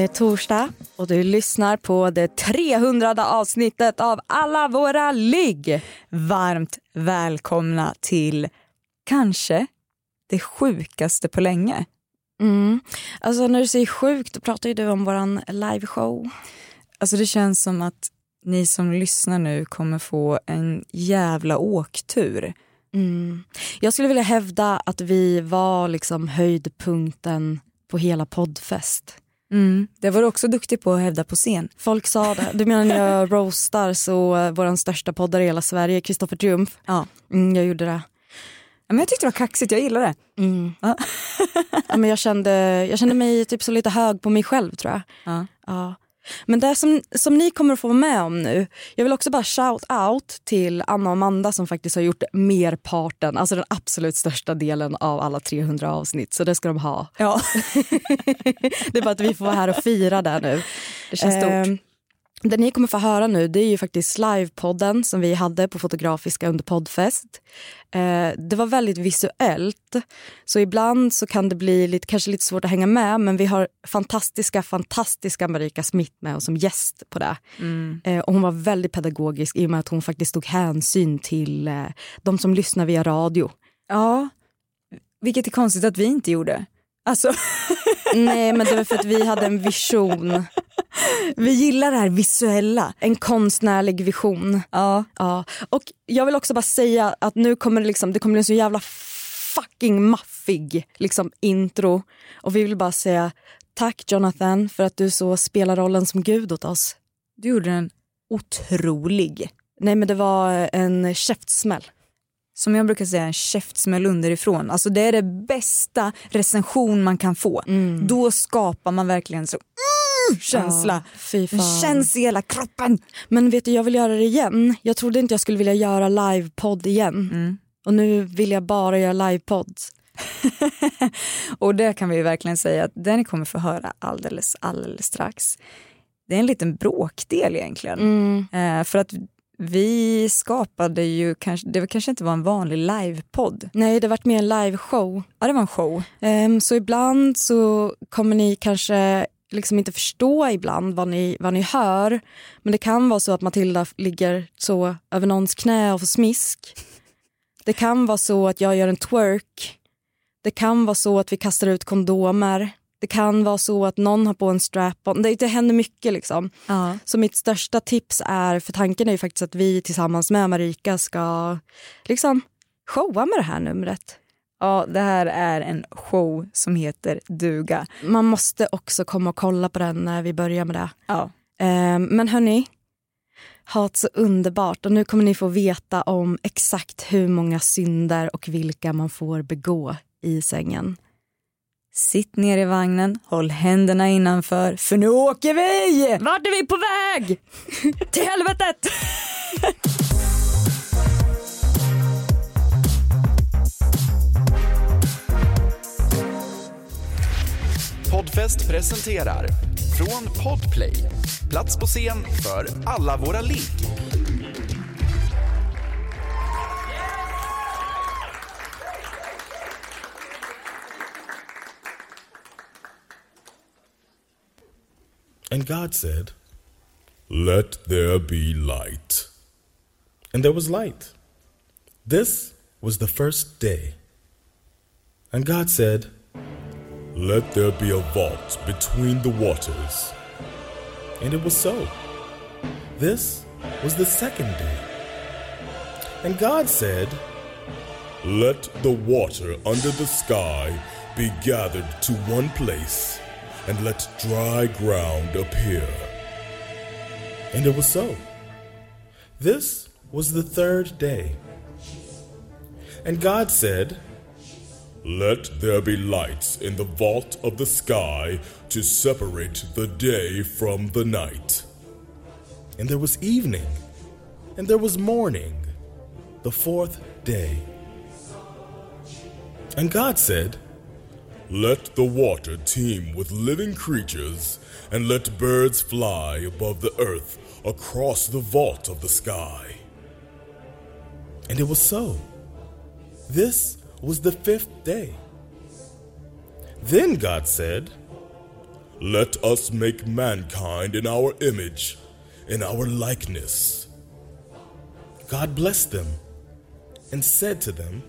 Det är torsdag och du lyssnar på det 300 avsnittet av Alla våra ligg. Varmt välkomna till kanske det sjukaste på länge. Mm. Alltså när du säger sjukt, då pratar ju du om våran liveshow. Alltså det känns som att ni som lyssnar nu kommer få en jävla åktur. Mm. Jag skulle vilja hävda att vi var liksom höjdpunkten på hela poddfest. Mm. Det var du också duktig på att hävda på scen. Folk sa det. Du menar när jag roastar så uh, vår största poddare i hela Sverige, Kristoffer Triumf. Ja. Mm, jag gjorde det. Men jag tyckte det var kaxigt, jag gillar det. Mm. Ja. ja, men jag, kände, jag kände mig typ så lite hög på mig själv tror jag. Ja. Ja. Men det som, som ni kommer att få vara med om nu, jag vill också bara shout out till Anna och Amanda som faktiskt har gjort merparten, alltså den absolut största delen av alla 300 avsnitt. Så det ska de ha. Ja. det är bara att vi får vara här och fira det nu. Det känns stort. Det ni kommer få höra nu det är ju faktiskt livepodden som vi hade på Fotografiska under poddfest. Eh, det var väldigt visuellt, så ibland så kan det bli lite, kanske lite svårt att hänga med men vi har fantastiska, fantastiska Marika Smith med oss som gäst på det. Mm. Eh, och hon var väldigt pedagogisk i och med att hon faktiskt tog hänsyn till eh, de som lyssnar via radio. Ja, vilket är konstigt att vi inte gjorde. Alltså, Nej men det var för att vi hade en vision, vi gillar det här visuella. en konstnärlig vision. Ja. Ja, och jag vill också bara säga att nu kommer det liksom, det kommer bli en så jävla fucking maffig liksom intro. Och vi vill bara säga tack Jonathan för att du så spelar rollen som gud åt oss. Du gjorde den otrolig. Nej men det var en käftsmäll. Som jag brukar säga, en käftsmäll underifrån. Alltså det är det bästa recension man kan få. Då skapar man verkligen så mm, känsla. Ja, Den fan. känns i hela kroppen. Men vet du, jag vill göra det igen. Jag trodde inte jag skulle vilja göra livepodd igen. Mm. Och nu vill jag bara göra livepodd. Och det kan vi verkligen säga att det ni kommer få höra alldeles, alldeles strax. Det är en liten bråkdel egentligen. Mm. Eh, för att vi skapade ju, kanske, det kanske inte var en vanlig livepodd. Nej, det vart mer en liveshow. Ja, det var en show. Ehm, så ibland så kommer ni kanske liksom inte förstå ibland vad ni, vad ni hör. Men det kan vara så att Matilda ligger så över någons knä och får smisk. Det kan vara så att jag gör en twerk. Det kan vara så att vi kastar ut kondomer. Det kan vara så att någon har på en strap-on. Det, det händer mycket liksom. Ja. Så mitt största tips är, för tanken är ju faktiskt att vi tillsammans med Marika ska liksom showa med det här numret. Ja, det här är en show som heter Duga. Man måste också komma och kolla på den när vi börjar med det. Ja. Ehm, men hörni, ha det så underbart och nu kommer ni få veta om exakt hur många synder och vilka man får begå i sängen. Sitt ner i vagnen, håll händerna innanför, för nu åker vi! Vart är vi på väg? Till helvetet! Podfest presenterar från Podplay. Plats på scen för alla våra ligg. And God said, Let there be light. And there was light. This was the first day. And God said, Let there be a vault between the waters. And it was so. This was the second day. And God said, Let the water under the sky be gathered to one place, and let dry ground appear. And it was so. This was the third day. And God said, Let there be lights in the vault of the sky to separate the day from the night. And there was evening, and there was morning, the fourth day. And God said, Let the water teem with living creatures, and let birds fly above the earth across the vault of the sky. And it was so. This was the fifth day. Then God said, Let us make mankind in our image, in our likeness. God blessed them and said to them,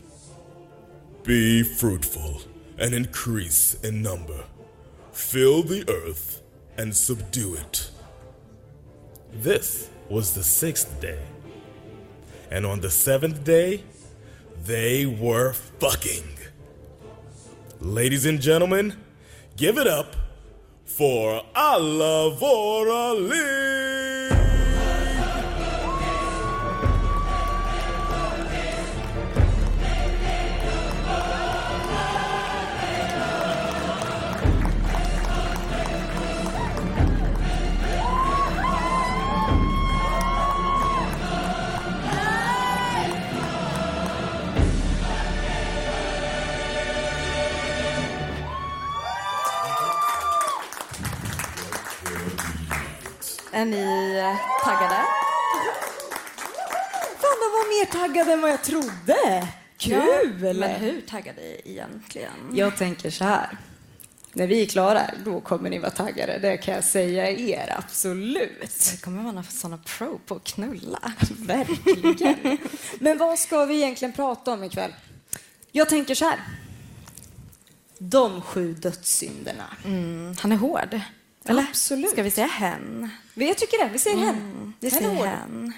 Be fruitful and increase in number, fill the earth and subdue it. This was the sixth day. And on the seventh day, they were fucking. Ladies and gentlemen, give it up for Alavora Lee. Är taggade? Fan, de var mer taggade än vad jag trodde. Kul! Men hur taggade egentligen? Jag tänker så här. När vi är klara, då kommer ni vara taggade. Det kan jag säga er, absolut. Det kommer vara såna pro på att knulla. Verkligen. Men vad ska vi egentligen prata om ikväll? Jag tänker så här. De sju dödssynderna. Mm, han är hård. Eller? Absolut. Ska vi säga hen? Jag tycker det. Vi säger hen. Vi Hen är säger hen.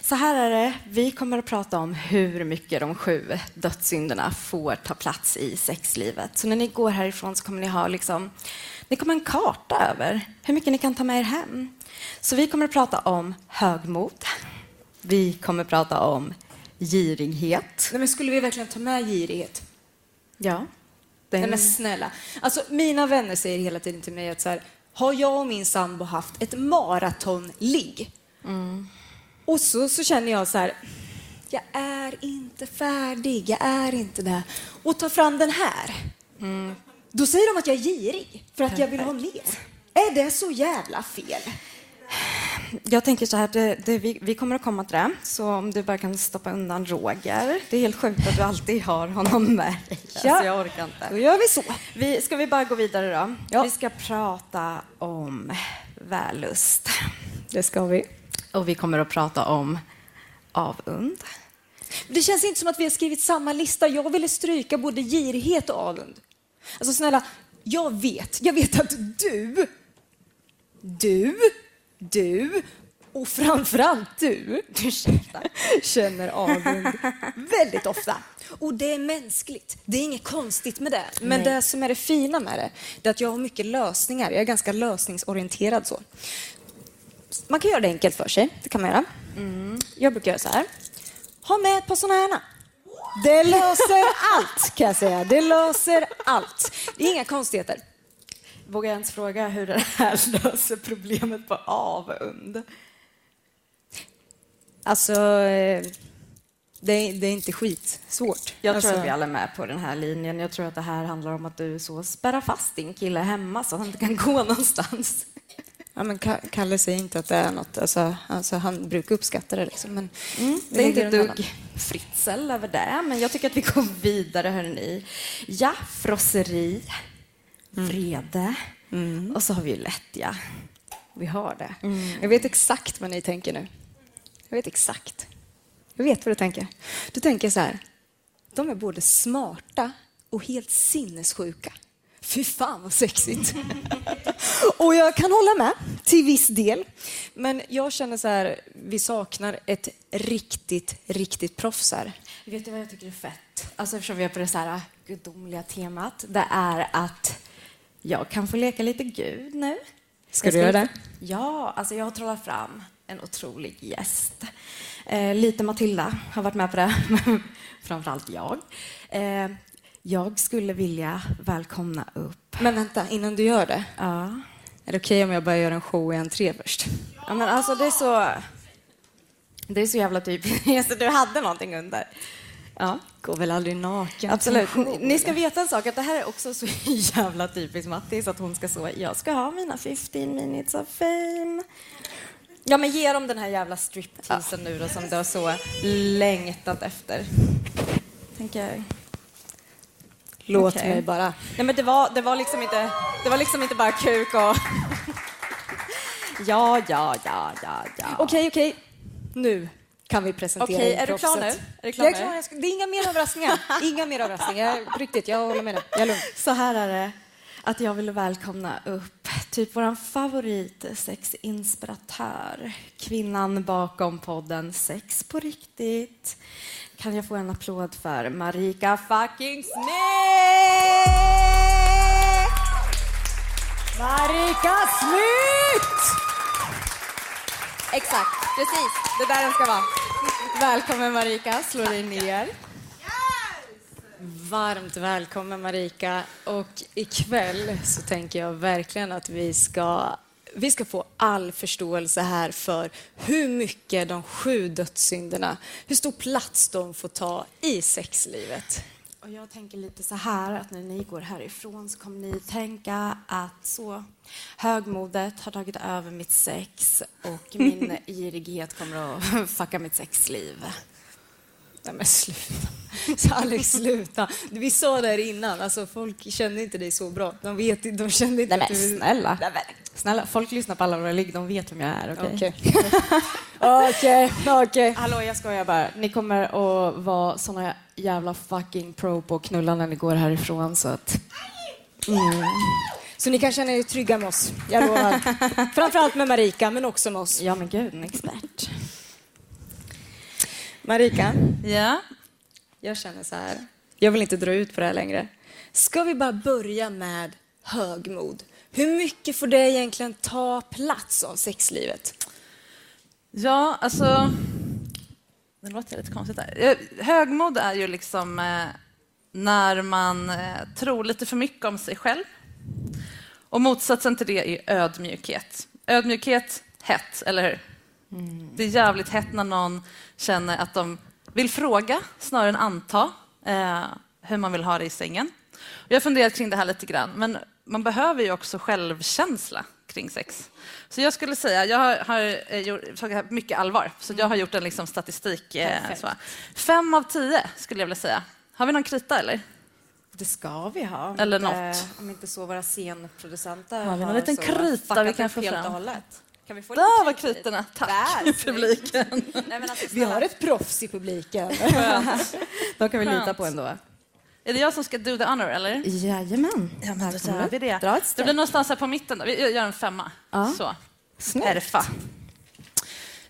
Så här är det. Vi kommer att prata om hur mycket de sju dödssynderna får ta plats i sexlivet. Så när ni går härifrån så kommer ni ha liksom, ni kommer en karta över hur mycket ni kan ta med er hem. Så vi kommer att prata om högmod. Vi kommer att prata om girighet. Nej, men skulle vi verkligen ta med girighet? Ja. Nej, Den, men snälla. Alltså, mina vänner säger hela tiden till mig att så här, har jag och min sambo haft ett maratonligg? Och så, så känner jag så här, jag är inte färdig, jag är inte där. Och tar fram den här. Då säger de att jag är girig för att jag vill ha mer. Är det så jävla fel? Jag tänker så här, det, det, vi, vi kommer att komma till det, så om du bara kan stoppa undan Roger. Det är helt sjukt att du alltid har honom med dig. Alltså, jag orkar Då inte. gör vi så. Vi, ska vi bara gå vidare då? Ja. Vi ska prata om vällust. Det ska vi. Och vi kommer att prata om avund. Det känns inte som att vi har skrivit samma lista. Jag ville stryka både girighet och avund. Alltså snälla, jag vet, jag vet att du, du, du och framförallt du ursäkta, känner avund väldigt ofta. Och det är mänskligt. Det är inget konstigt med det. Men det som är det fina med det, det är att jag har mycket lösningar. Jag är ganska lösningsorienterad så. Man kan göra det enkelt för sig. Det kan man göra. Jag brukar göra så här. Ha med ett par såna här. Det löser allt kan jag säga. Det löser allt. Det är inga konstigheter. Vågar jag ens fråga hur det här löser problemet på avund? Alltså, eh, det är, det är inte skitsvårt. Jag alltså, tror att vi alla är med på den här linjen. Jag tror att det här handlar om att du så spärrar fast din kille hemma så han inte kan gå någonstans. Ja, men Ka- Kalle säger inte att det är något. Alltså, alltså, han brukar uppskatta det. Liksom, men Mm, det är inte ett dugg fritsel över det, men jag tycker att vi går vidare, hörni. Ja, frosseri, vrede och så har vi ju lättja. Vi har det. Jag vet exakt vad ni tänker nu. Jag vet exakt. Jag vet vad du tänker. Du tänker så här. De är både smarta och helt sinnessjuka. Fy fan vad sexigt. och jag kan hålla med till viss del. Men jag känner så här, vi saknar ett riktigt, riktigt proffs här. Vet du vad jag tycker är fett? Alltså eftersom vi är på det så här gudomliga temat, det är att jag kan få leka lite Gud nu. Ska du göra det? Ja, alltså jag har trollat fram en otrolig gäst. Eh, lite Matilda har varit med på det, framförallt jag. Eh, Jag skulle vilja välkomna upp... Men vänta, innan du gör det. Ja. Är det okej om jag bara gör en show i entré först? ja men alltså det är så... Det är så jävla typiskt. Du hade någonting under. Ja, går väl aldrig naken. Absolut. Ni, ni ska veta en sak, att det här är också så jävla typiskt Mattis, att hon ska så, jag ska ha mina 15 minutes of fame. Ja, men ge dem den här jävla stripteasen nu då, som du har så längtat efter. Tänker. Låt Okej. mig bara. Nej, men det var, det var liksom inte, det var liksom inte bara kuk och... ja, ja, ja, ja, ja. Okej, okej. Nu kan vi presentera Okej, är du klar nu? Är du klar jag är klar. Jag ska, det är inga mer överraskningar. inga mer överraskningar. På riktigt, jag håller med dig. Jag är lugn. Så här är det, att jag vill välkomna upp typ vår favorit sexinspiratör, kvinnan bakom podden Sex på riktigt. Kan jag få en applåd för Marika fucking Smith? Marika Smith! Exakt, precis. Det är där den ska vara. Välkommen Marika, slå dig ner. Varmt välkommen Marika. Och ikväll så tänker jag verkligen att vi ska, vi ska få all förståelse här för hur mycket de sju dödssynderna, hur stor plats de får ta i sexlivet. Och jag tänker lite så här att när ni går härifrån så kommer ni tänka att så högmodet har tagit över mitt sex och min girighet kommer att fucka mitt sexliv. Nej men sluta. Så Alex, sluta. Vi sa det här innan, alltså folk kände inte dig så bra. De, vet, inte- de kände inte Nej att men du... snälla. Snälla, folk lyssnar på alla våra ligg, de vet vem jag är. Okej? Okej. Okej, okej. Hallå, jag skojar bara. Ni kommer att vara såna jävla fucking pro på att knulla när ni går härifrån så att... Så ni kan känna er trygga med oss, jag lovar. Framförallt med Marika, men också med oss. Ja men gud, en expert. Marika, Ja. jag känner så här. Jag vill inte dra ut på det här längre. Ska vi bara börja med högmod? Hur mycket får det egentligen ta plats av sexlivet? Ja, alltså... Det låter lite konstigt där. Eh, Högmod är ju liksom eh, när man eh, tror lite för mycket om sig själv. Och motsatsen till det är ödmjukhet. Ödmjukhet, hett, eller hur? Det är jävligt hett när någon känner att de vill fråga snarare än anta eh, hur man vill ha det i sängen. Jag har funderat kring det här lite grann, men man behöver ju också självkänsla kring sex. Så jag skulle säga, jag har, har eh, gjort, tagit här mycket allvar, så jag har gjort en liksom statistik. Eh, så. Fem av tio skulle jag vilja säga. Har vi någon krita eller? Det ska vi ha. Eller inte- något. Om inte så våra scenproducenter Har vi någon har liten krita vi kan få helt fram? Kan vi få Där var kritorna, tack Där, publiken. Nej, men alltså, Vi har ett proffs i publiken. De kan vi lita på ändå. Är det jag som ska do the honor eller? Jajamän. Ja, men då gör vi det. Dra ett Det blir någonstans här på mitten. Då. Vi gör en femma. Ja. Så. Snyggt.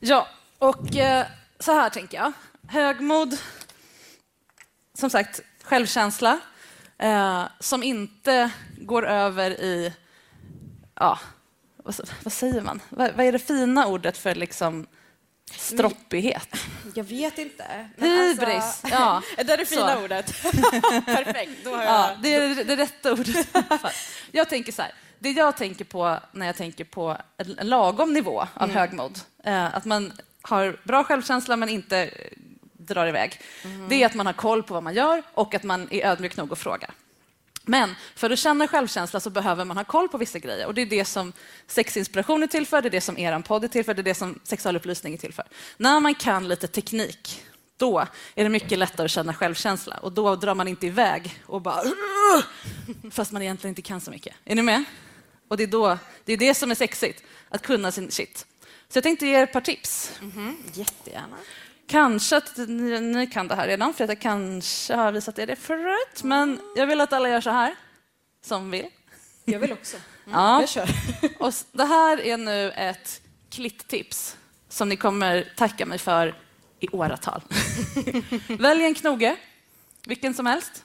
Ja, och eh, så här tänker jag. Högmod, som sagt, självkänsla eh, som inte går över i, ja, vad, vad säger man? Vad, vad är det fina ordet för liksom stroppighet? Jag vet inte. Hybris. Alltså, Ja, det är det fina så. ordet. Perfekt. Då har jag... Ja, det är det, rätta ordet. jag tänker så här, det jag tänker på när jag tänker på en lagom nivå av Mm. högmod, eh, att man har bra självkänsla men inte drar iväg, Mm. det är att man har koll på vad man gör och att man är ödmjuk nog att fråga. Men för att känna självkänsla så behöver man ha koll på vissa grejer och det är det som sexinspiration är till för, det är det som er podd är till för, det är det som sexualupplysning är till för. När man kan lite teknik, då är det mycket lättare att känna självkänsla och då drar man inte iväg och bara fast man egentligen inte kan så mycket. Är ni med? Och det är, då, det är det som är sexigt, att kunna sin shit. Så jag tänkte ge er ett par tips. Mm-hmm. Jättegärna. Kanske att ni, ni kan det här redan, för att jag kanske har visat er det förut. Men jag vill att alla gör så här, som vill. Jag vill också. Ja. Jag kör. Och det här är nu ett klitttips som ni kommer tacka mig för i åratal. Välj en knoge, vilken som helst.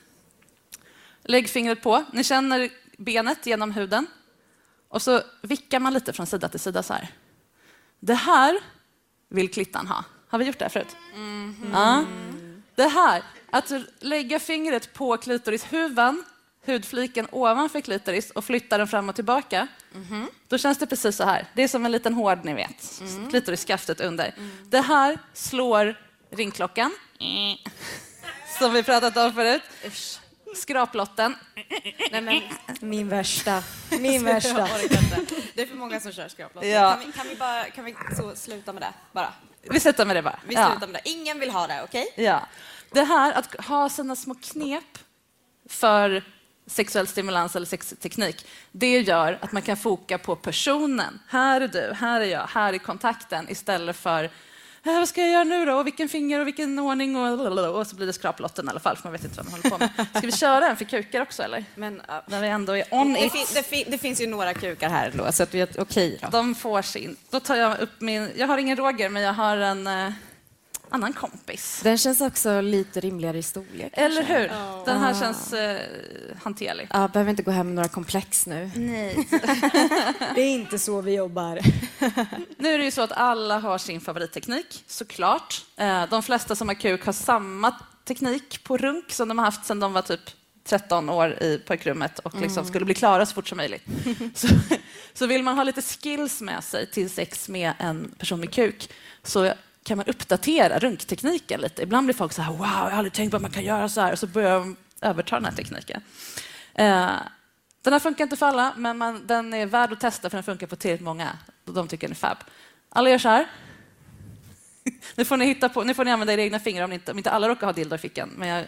Lägg fingret på. Ni känner benet genom huden. Och så vickar man lite från sida till sida så här. Det här vill klittan ha. Har vi gjort det här förut? Ja. Det här Att lägga fingret på klitorishuvan, hudfliken ovanför klitoris och flytta den fram och tillbaka. Då känns det precis så här. Det är som en liten hård, ni vet. Klitorisskaftet under. Det här slår ringklockan, som vi pratat om förut. Skraplotten. Nej, men, min värsta. Min värsta. Det är för många som kör skraplotter. Ja. Kan, vi, kan, vi bara, kan vi så sluta med det? Bara. Vi slutar med det bara. Vi Ja. slutar med det. Ingen vill ha det, okej? Ja. Det här att ha sina små knep för sexuell stimulans eller sexteknik, det gör att man kan foka på personen. Här är du, här är jag, här är kontakten istället för "Äh, vad ska jag göra nu då? Och vilken finger och vilken ordning? Och, och så blir det skraplotten i alla fall, för man vet inte vad man håller på med. Ska vi köra en för kukar också, eller? Men, ja. När vi ändå är on det, it. fin, det, fin, det finns ju några kukar här ändå, så att vi okej då. De får sin. Då tar jag upp min... Jag har ingen Roger, men jag har en eh, annan kompis. Den känns också lite rimligare i storlek. Eller kanske. hur? Den här känns eh, hanterlig. Ja, behöver inte gå hem med några komplex nu. Nej. Det är inte så vi jobbar. Nu är det ju så att alla har sin favoritteknik, såklart. Eh, De flesta som har kuk har samma teknik på runk som de har haft sedan de var typ 13 år i pojkrummet och liksom skulle bli klara så fort som möjligt. Så, så vill man ha lite skills med sig till sex med en person med kuk så kan man uppdatera runktekniken lite. Ibland blir folk så här, wow, jag har aldrig tänkt på att man kan göra så här, och så börjar de överta den här tekniken. Eh, Den här funkar inte för alla, men man, den är värd att testa för den funkar på tillräckligt många. De tycker den är fab. Alla gör så här. Nu får ni, hitta på, nu får ni använda era egna fingrar om, ni inte, om inte alla råkar ha dildo i fickan. Men jag,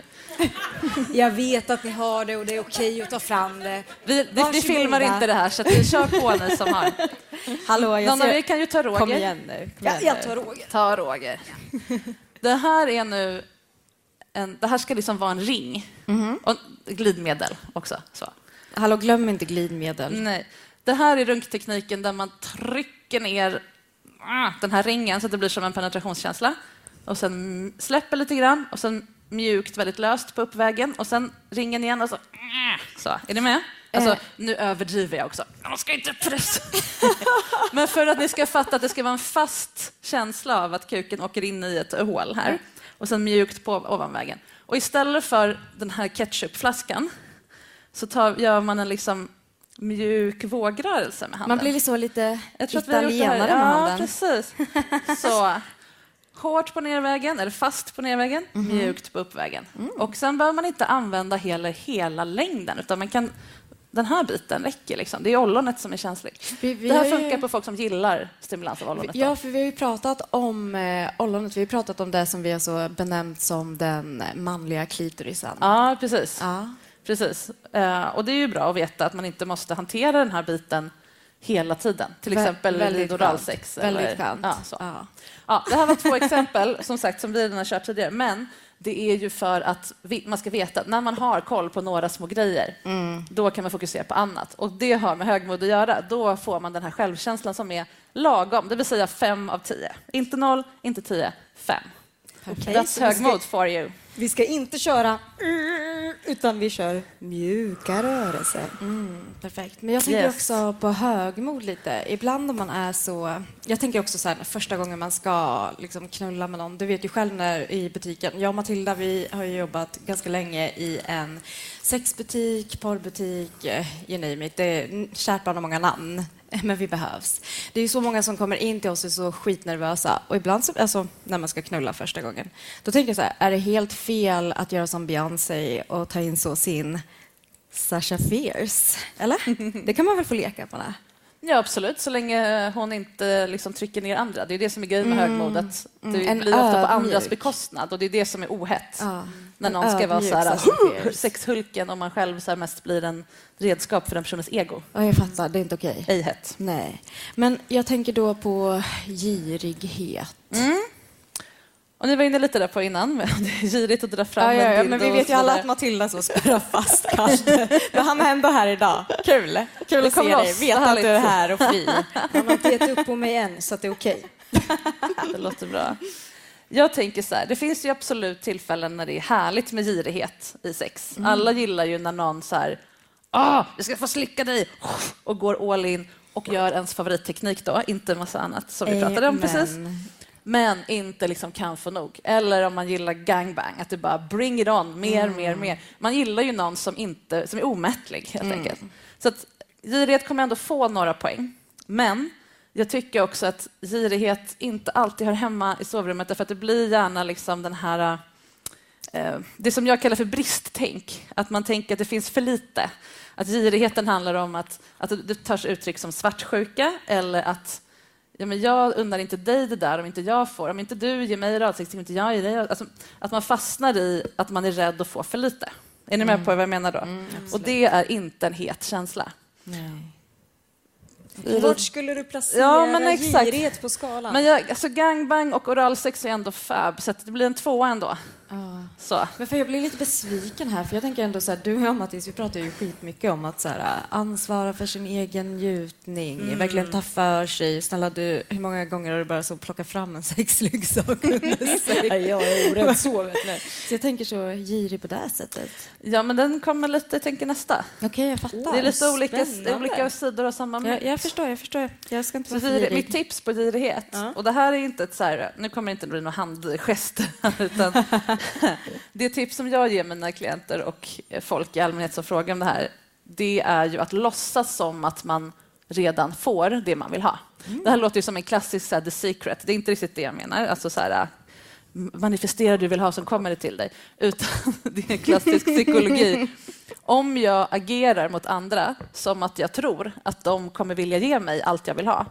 Jag vet att ni har det och det är okej att ta fram det. vi, vi, vi filmar inte det här, så att vi kör på ni som har. Hallå, jag Någon av ser... er kan ju ta Roger. Kom igen nu. Kom igen jag nu. tar Roger. Ta Roger. Det här är nu en, det här ska liksom vara en ring. Och glidmedel också. Så. Hallå, glöm inte glidmedel. Nej. Det här är runktekniken där man trycker ner den här ringen så att det blir som en penetrationskänsla. Och sen släpper lite grann och sen mjukt, väldigt löst på uppvägen och sen ringen igen och så. ah, Så, är ni med? Alltså, nu överdriver jag också. Man ska inte pressa. Men för att ni ska fatta att det ska vara en fast känsla av att kuken åker in i ett hål här och sen mjukt på ovanvägen. Och istället för den här ketchupflaskan så tar, gör man en liksom mjuk vågrörelse med handen. Man blir så lite Jag tror italienare med Ja, handen. precis. Så. Hårt på nervägen, eller fast på nervägen, Mhm. mjukt på uppvägen. Mm. Och sen behöver man inte använda hela, hela längden, utan man kan den här biten räcker. Liksom. Det är ollonet som är känsligt. Vi- vi det här har ju- funkar på folk som gillar stimulans av ollonet. då. Ja, för vi har ju pratat om eh, ollonet. Vi har pratat om det som vi har så benämnt som den manliga klitorisen. Ja, precis. Ja. Precis. Eh, och det är ju bra att veta att man inte måste hantera den här biten hela tiden. Till Vä- exempel vid oralsex. Väldigt skönt. Ja. Ja. Ja, det här var två exempel som sagt som vi redan har kört tidigare. Men det är ju för att man ska veta att när man har koll på några små grejer, Mm. då kan man fokusera på annat. Och det har med högmod att göra. Då får man den här självkänslan som är lagom, det vill säga fem av tio. Inte noll, inte tio, fem. That's högmod for you. Vi ska inte köra utan vi kör mjuka rörelser. Mm, perfekt. Men jag tänker Yes. också på högmod lite. Ibland om man är så... Jag tänker också så här, första gången man ska liksom knulla med någon. Du vet ju själv när i butiken. Jag och Matilda vi har ju jobbat ganska länge i en sexbutik, porrbutik, eh, you name it. Det är kärt bland många namn. Men vi behövs. Det är så många som kommer in till oss och är så skitnervösa. Och ibland, så, alltså, när man ska knulla första gången, då tänker jag så här, är det helt fel att göra som Beyoncé och ta in så sin Sasha Fierce? Eller? Det kan man väl få leka på? Det? Ja, absolut, så länge hon inte liksom trycker ner andra. Det är det som är grejen med högmod, att det Mm, blir ofta på andras bekostnad och det är det som är ohett. Ja. När någon ska vara så här, sexhulken och man själv så mest blir en redskap för den personens ego. Ja, jag fattar. Det är inte okej. Ej hett. Nej. Men jag tänker då på girighet. Och ni var inne lite där på innan, men det är girigt att dra fram Ja, ja, ja, en men vi vet ju alla att Matilda så spärrar fast kanske. Men han är ändå här idag. Kul. Kul att se dig. loss. Veta Vad att du är här och fri. Han har inte gett upp på mig än, så att det är okej. Det låter bra. Jag tänker så här, det finns ju absolut tillfällen när det är härligt med girighet i sex. Mm. Alla gillar ju när någon så här, ah, jag ska få slicka dig, och går all in och gör ens favoritteknik då, inte en massa annat som vi pratade om precis. Men inte liksom kan få nog. Eller om man gillar gangbang, att det bara bring it on, mer, Mm. mer, mer. Man gillar ju någon som, inte, som är omättlig, helt Mm. enkelt. Så att girighet kommer ändå få några poäng. Men jag tycker också att girighet inte alltid hör hemma i sovrummet, därför att det blir gärna liksom den här eh, det som jag kallar för bristtänk, att man tänker att det finns för lite. Att girigheten handlar om att, att det tar sig uttryck som svartsjuka eller att ja, men jag unnar inte dig det där om inte jag får. Om inte du ger mig radsex, om inte jag ger dig alltså, Att man fastnar i att man är rädd att få för lite. Är ni med på vad jag menar då? Och det är inte en het känsla. Vart skulle du placera Ja, men exakt. girighet på skalan? Men jag, alltså gangbang och oralsex är ändå fab, så det blir en tvåa ändå. Så. Men för jag blir lite besviken här, för jag tänker ändå så här, du och jag Mattis, vi pratar ju skitmycket om att så här, ansvara för sin egen njutning, Mm. verkligen ta för sig. Snälla du, hur många gånger har du bara så plockat fram en sexleksak under sig? jag är orädd så, vet ni. Så jag tänker så girig på det sättet. Ja, men den kommer lite, jag tänker nästa. Okej, jag fattar. Det är lite olika, Spännande. olika sidor av samma mynt. Jag, jag förstår, jag förstår. Jag ska inte Så vara för gir, mitt girig. tips på girighet, Ja. och det här är inte ett så här, nu kommer det inte bli några handgester, utan det tips som jag ger mina klienter och folk i allmänhet som frågar om det här, det är ju att låtsas som att man redan får det man vill ha. Det här låter ju som en klassisk så här, the secret, det är inte riktigt det jag menar, alltså så här, manifestera det du vill ha som kommer det till dig, utan det är klassisk psykologi. Om jag agerar mot andra som att jag tror att de kommer vilja ge mig allt jag vill ha,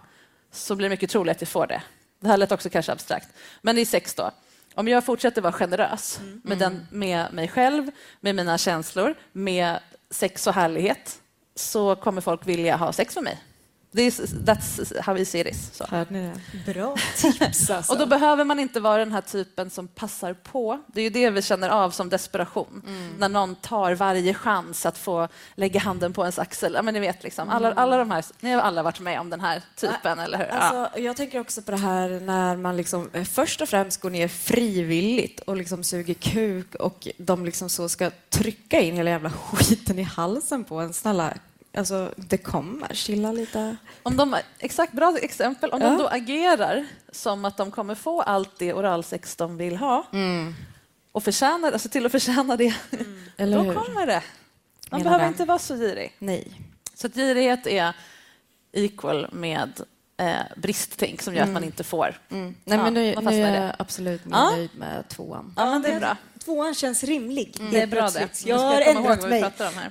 så blir det mycket troligt att jag får det. Det här lät också kanske abstrakt. Men i sex då. Om jag fortsätter vara generös med, den, med mig själv, med mina känslor, med sex och härlighet, så kommer folk vilja ha sex med mig. This, that's how easy it is. Så. Hörde ni det? Bra tips alltså. Och då behöver man inte vara den här typen som passar på. Det är ju det vi känner av som desperation. När någon tar varje chans att få lägga handen på ens axel. Ja, men ni vet, liksom, alla, alla de här, ni har alla varit med om den här typen, eller hur? Ja. Alltså, jag tänker också på det här när man liksom, eh, först och främst går ner frivilligt och liksom suger kuk och de liksom så ska trycka in hela jävla skiten i halsen på en. Snälla, alltså, det kommer. Chilla lite. Om de, exakt, bra exempel. Om Ja. de då agerar som att de kommer få allt det oralsex de vill ha och förtjänar, alltså till att förtjäna det, Eller då hur? kommer det. Man behöver den. inte vara så girig. Nej. Så att girighet är equal med eh, bristtänk som gör att man inte får. Nej, Ja, men nu, nu är det. jag absolut mer Ja. nöjd med tvåan. Ja, men det är bra. Tvåan känns rimlig. Det är bra det. Jag har komma ihåg ändrat mig.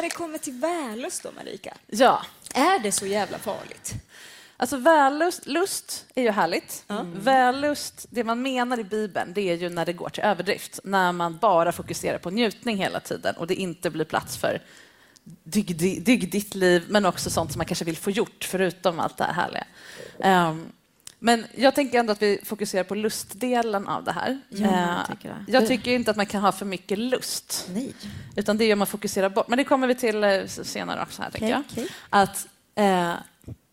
när det kommer till vällust då, Marika? Ja. Är det så jävla farligt? Alltså vällust lust är ju härligt. Vällust, det man menar i Bibeln, det är ju när det går till överdrift. När man bara fokuserar på njutning hela tiden och det inte blir plats för dygd, dygdigt liv, men också sånt som man kanske vill få gjort, förutom allt det här härliga. Ehm, men jag tänker ändå att vi fokuserar på lustdelen av det här. Ja, jag Eh, tycker det. jag tycker inte att man kan ha för mycket lust. Nej. Utan det är man fokuserar bort. Men det kommer vi till eh, senare också. här, tänker jag. Okej. Att eh,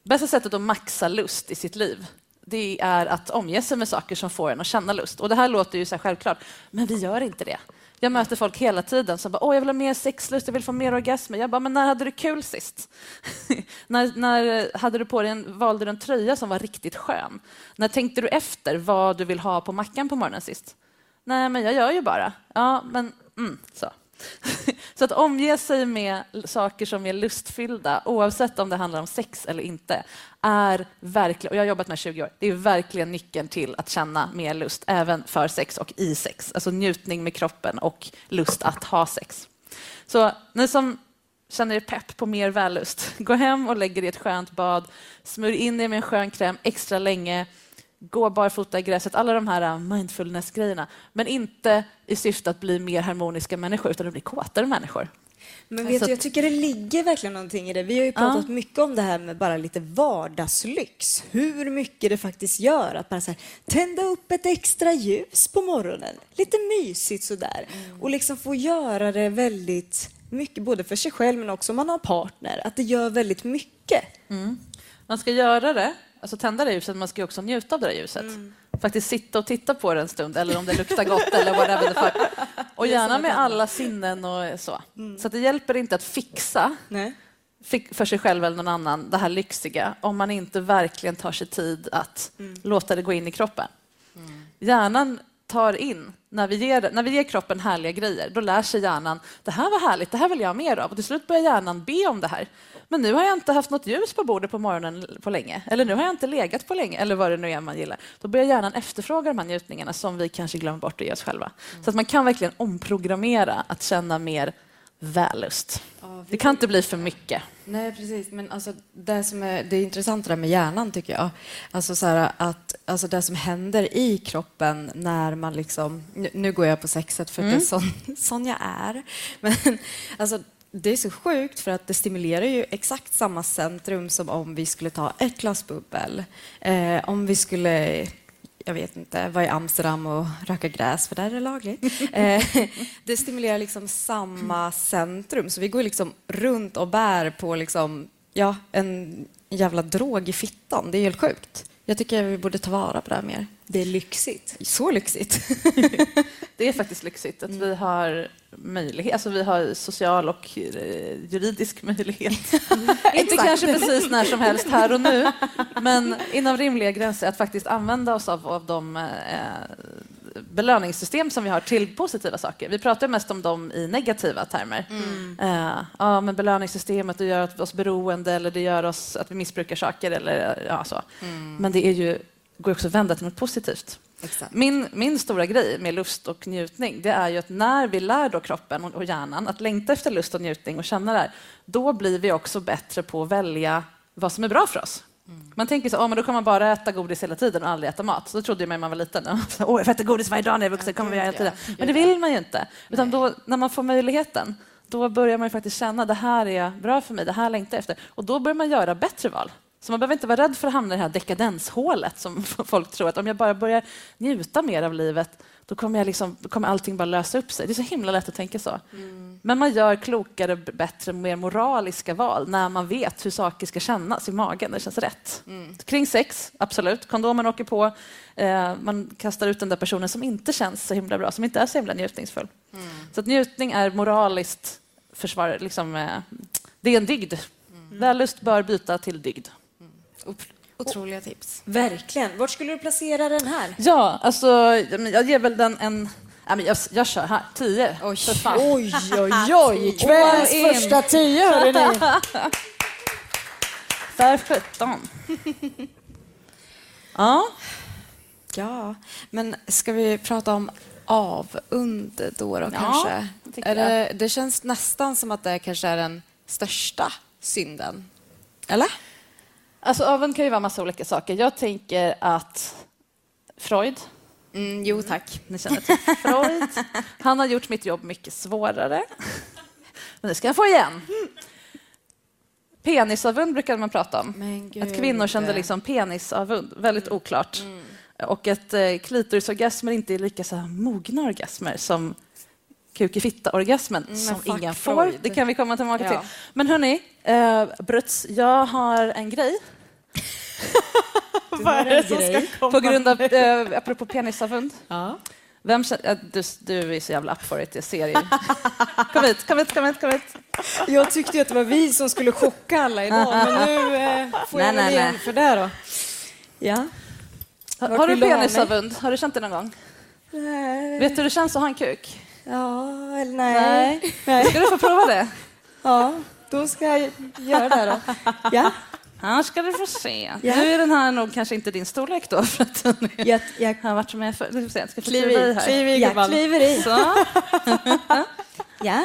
Bästa sättet att maxa lust i sitt liv det är att omge sig med saker som får en att känna lust. Och Det här låter ju så självklart, men vi gör inte det. Jag möter folk hela tiden som bara, åh, jag vill ha mer sexlust, jag vill få mer orgasmer. Jag bara, men när hade du kul sist? när, när hade du på dig en, valde du en tröja som var riktigt skön? När tänkte du efter vad du vill ha på mackan på morgonen sist? Nej, men jag gör ju bara. Ja, men mm, så. Så att omge sig med saker som är lustfyllda, oavsett om det handlar om sex eller inte, är verkligen, och jag har jobbat med 20 år, det är verkligen nyckeln till att känna mer lust, även för sex och i sex. Alltså njutning med kroppen och lust att ha sex. Så ni som känner er pepp på mer vällust, gå hem och lägg er i ett skönt bad, smörj in er med en skön kräm extra länge, gå barfota i gräset, alla de här uh, mindfulness-grejerna. Men inte i syfte att bli mer harmoniska människor, utan att bli kåtare människor. Men vet du, jag tycker det ligger verkligen någonting i det. Vi har ju pratat ja. mycket om det här med bara lite vardagslyx. Hur mycket det faktiskt gör att bara så här, tända upp ett extra ljus på morgonen. Lite mysigt sådär. Mm. Och liksom få göra det väldigt mycket, både för sig själv men också om man har partner. Att det gör väldigt mycket. Mm. Man ska göra det alltså tända det ljuset, man ska också njuta av det ljuset. Mm. Faktiskt sitta och titta på det en stund, eller om det luktar gott eller whatever the fuck. Och gärna med alla sinnen och så. Mm. Så det hjälper inte att fixa Nej. för sig själv eller någon annan det här lyxiga om man inte verkligen tar sig tid att mm. låta det gå in i kroppen. Mm. Hjärnan tar in, när vi, ger, när vi ger kroppen härliga grejer, då lär sig hjärnan det här var härligt, det här vill jag ha mer av. Och till slut börjar hjärnan be om det här. Men nu har jag inte haft något ljus på bordet på morgonen på länge. Eller nu har jag inte legat på länge. Eller vad det nu är man gillar. Då börjar hjärnan efterfråga de här njutningarna som vi kanske glömmer bort att ge oss själva. Mm. Så att man kan verkligen omprogrammera att känna mer vällust. Ja, det kan inte bli för mycket. Nej, precis. Men alltså, det som är det intressanta med hjärnan, tycker jag, alltså, så här, att, alltså det som händer i kroppen när man liksom... Nu, nu går jag på sexet för mm. det är sån, sån jag är. Men alltså, det är så sjukt för att det stimulerar ju exakt samma centrum som om vi skulle ta ett glas bubbel. Eh, om vi skulle jag vet inte, vara i Amsterdam och röka gräs, för där är det lagligt. Eh, det stimulerar liksom samma centrum, så vi går liksom runt och bär på liksom, ja, en jävla drog i fittan. Det är helt sjukt. Jag tycker vi borde ta vara på det här mer. Det är lyxigt. Så lyxigt. det är faktiskt lyxigt att vi har möjlighet, alltså vi har social och eh, juridisk möjlighet. Inte kanske precis när som helst här och nu, men inom rimliga gränser att faktiskt använda oss av, av de eh, belöningssystem som vi har till positiva saker. Vi pratar mest om dem i negativa termer. Mm. Uh, ja, men belöningssystemet det gör oss beroende eller det gör oss att vi missbrukar saker. Eller, ja, så. Mm. Men det är ju, går också att vända till något positivt. Min, min stora grej med lust och njutning det är ju att när vi lär då kroppen och hjärnan att längta efter lust och njutning och känna det här, då blir vi också bättre på att välja vad som är bra för oss. Mm. Man tänker så, oh, men då kan man bara äta godis hela tiden och aldrig äta mat. Så trodde man när man var liten. oh, jag får äta godis varje dag när jag är vuxen. Kommer vi hela tiden. Men det vill man ju inte. Utan då, när man får möjligheten, då börjar man faktiskt känna det här är bra för mig, det här längtar jag efter. Och då börjar man göra bättre val. Så man behöver inte vara rädd för att hamna i det här dekadenshålet som folk tror att om jag bara börjar njuta mer av livet då kommer, jag liksom, då kommer allting bara lösa upp sig. Det är så himla lätt att tänka så. Mm. Men man gör klokare, bättre, mer moraliska val när man vet hur saker ska kännas i magen. Det känns rätt. Mm. Kring sex, absolut. Kondomen åker på. Eh, man kastar ut den där personen som inte känns så himla bra, som inte är så himla njutningsfull. Mm. Så att njutning är moraliskt försvar. Liksom, eh, det är en dygd. Mm. Vällust bör byta till dygd. Otroliga tips. Verkligen. Vart skulle du placera den här? Ja, alltså, jag ger väl den en... jag, jag kör här. Tio. Oj, oj, oj, oj. Kvällens första tio, hörde ni. Där sjutton. ja. Ja, men ska vi prata om avund då, då kanske? Är det, det känns nästan som att det kanske är den största synden. Eller? Alltså avund kan ju vara massa olika saker. Jag tänker att Freud, mm, jo tack, ni känner till Freud, han har gjort mitt jobb mycket svårare. Men det ska han få igen. Penisavund brukade man prata om. Att kvinnor kände liksom penisavund, väldigt oklart. Mm. Och att eh, klitorisorgasmer inte är lika så här, mogna orgasmer som kuk i fitta-orgasmen mm, som ingen får. Det kan vi komma tillbaka ja. till. Men hörni, eh, Bruts, jag har en grej. Vad är det som ska komma? På grund av, eh, apropå penisavund. Ja. Vem känner, du, du är så jävla up for it, jag ser ju. Kom hit, kom hit, kom hit, kom hit. Jag tyckte att det var vi som skulle chocka alla idag, men nu eh, får jag väl igen för det då. Ja. Har, har du penisavund? Har du känt det någon gång? Nej. Vet du hur det känns att ha en kuk? Ja, eller nej. Nej. Ska du få prova det? Ja, då ska jag göra det då. Ja. Ja, ska du få se. Ja. Nu är den här nog kanske inte din storlek då, för att den är, Jag, jag har varit med för... Du får se, jag ska kliva i här. kliver i, jag kliver i. Så. Ja.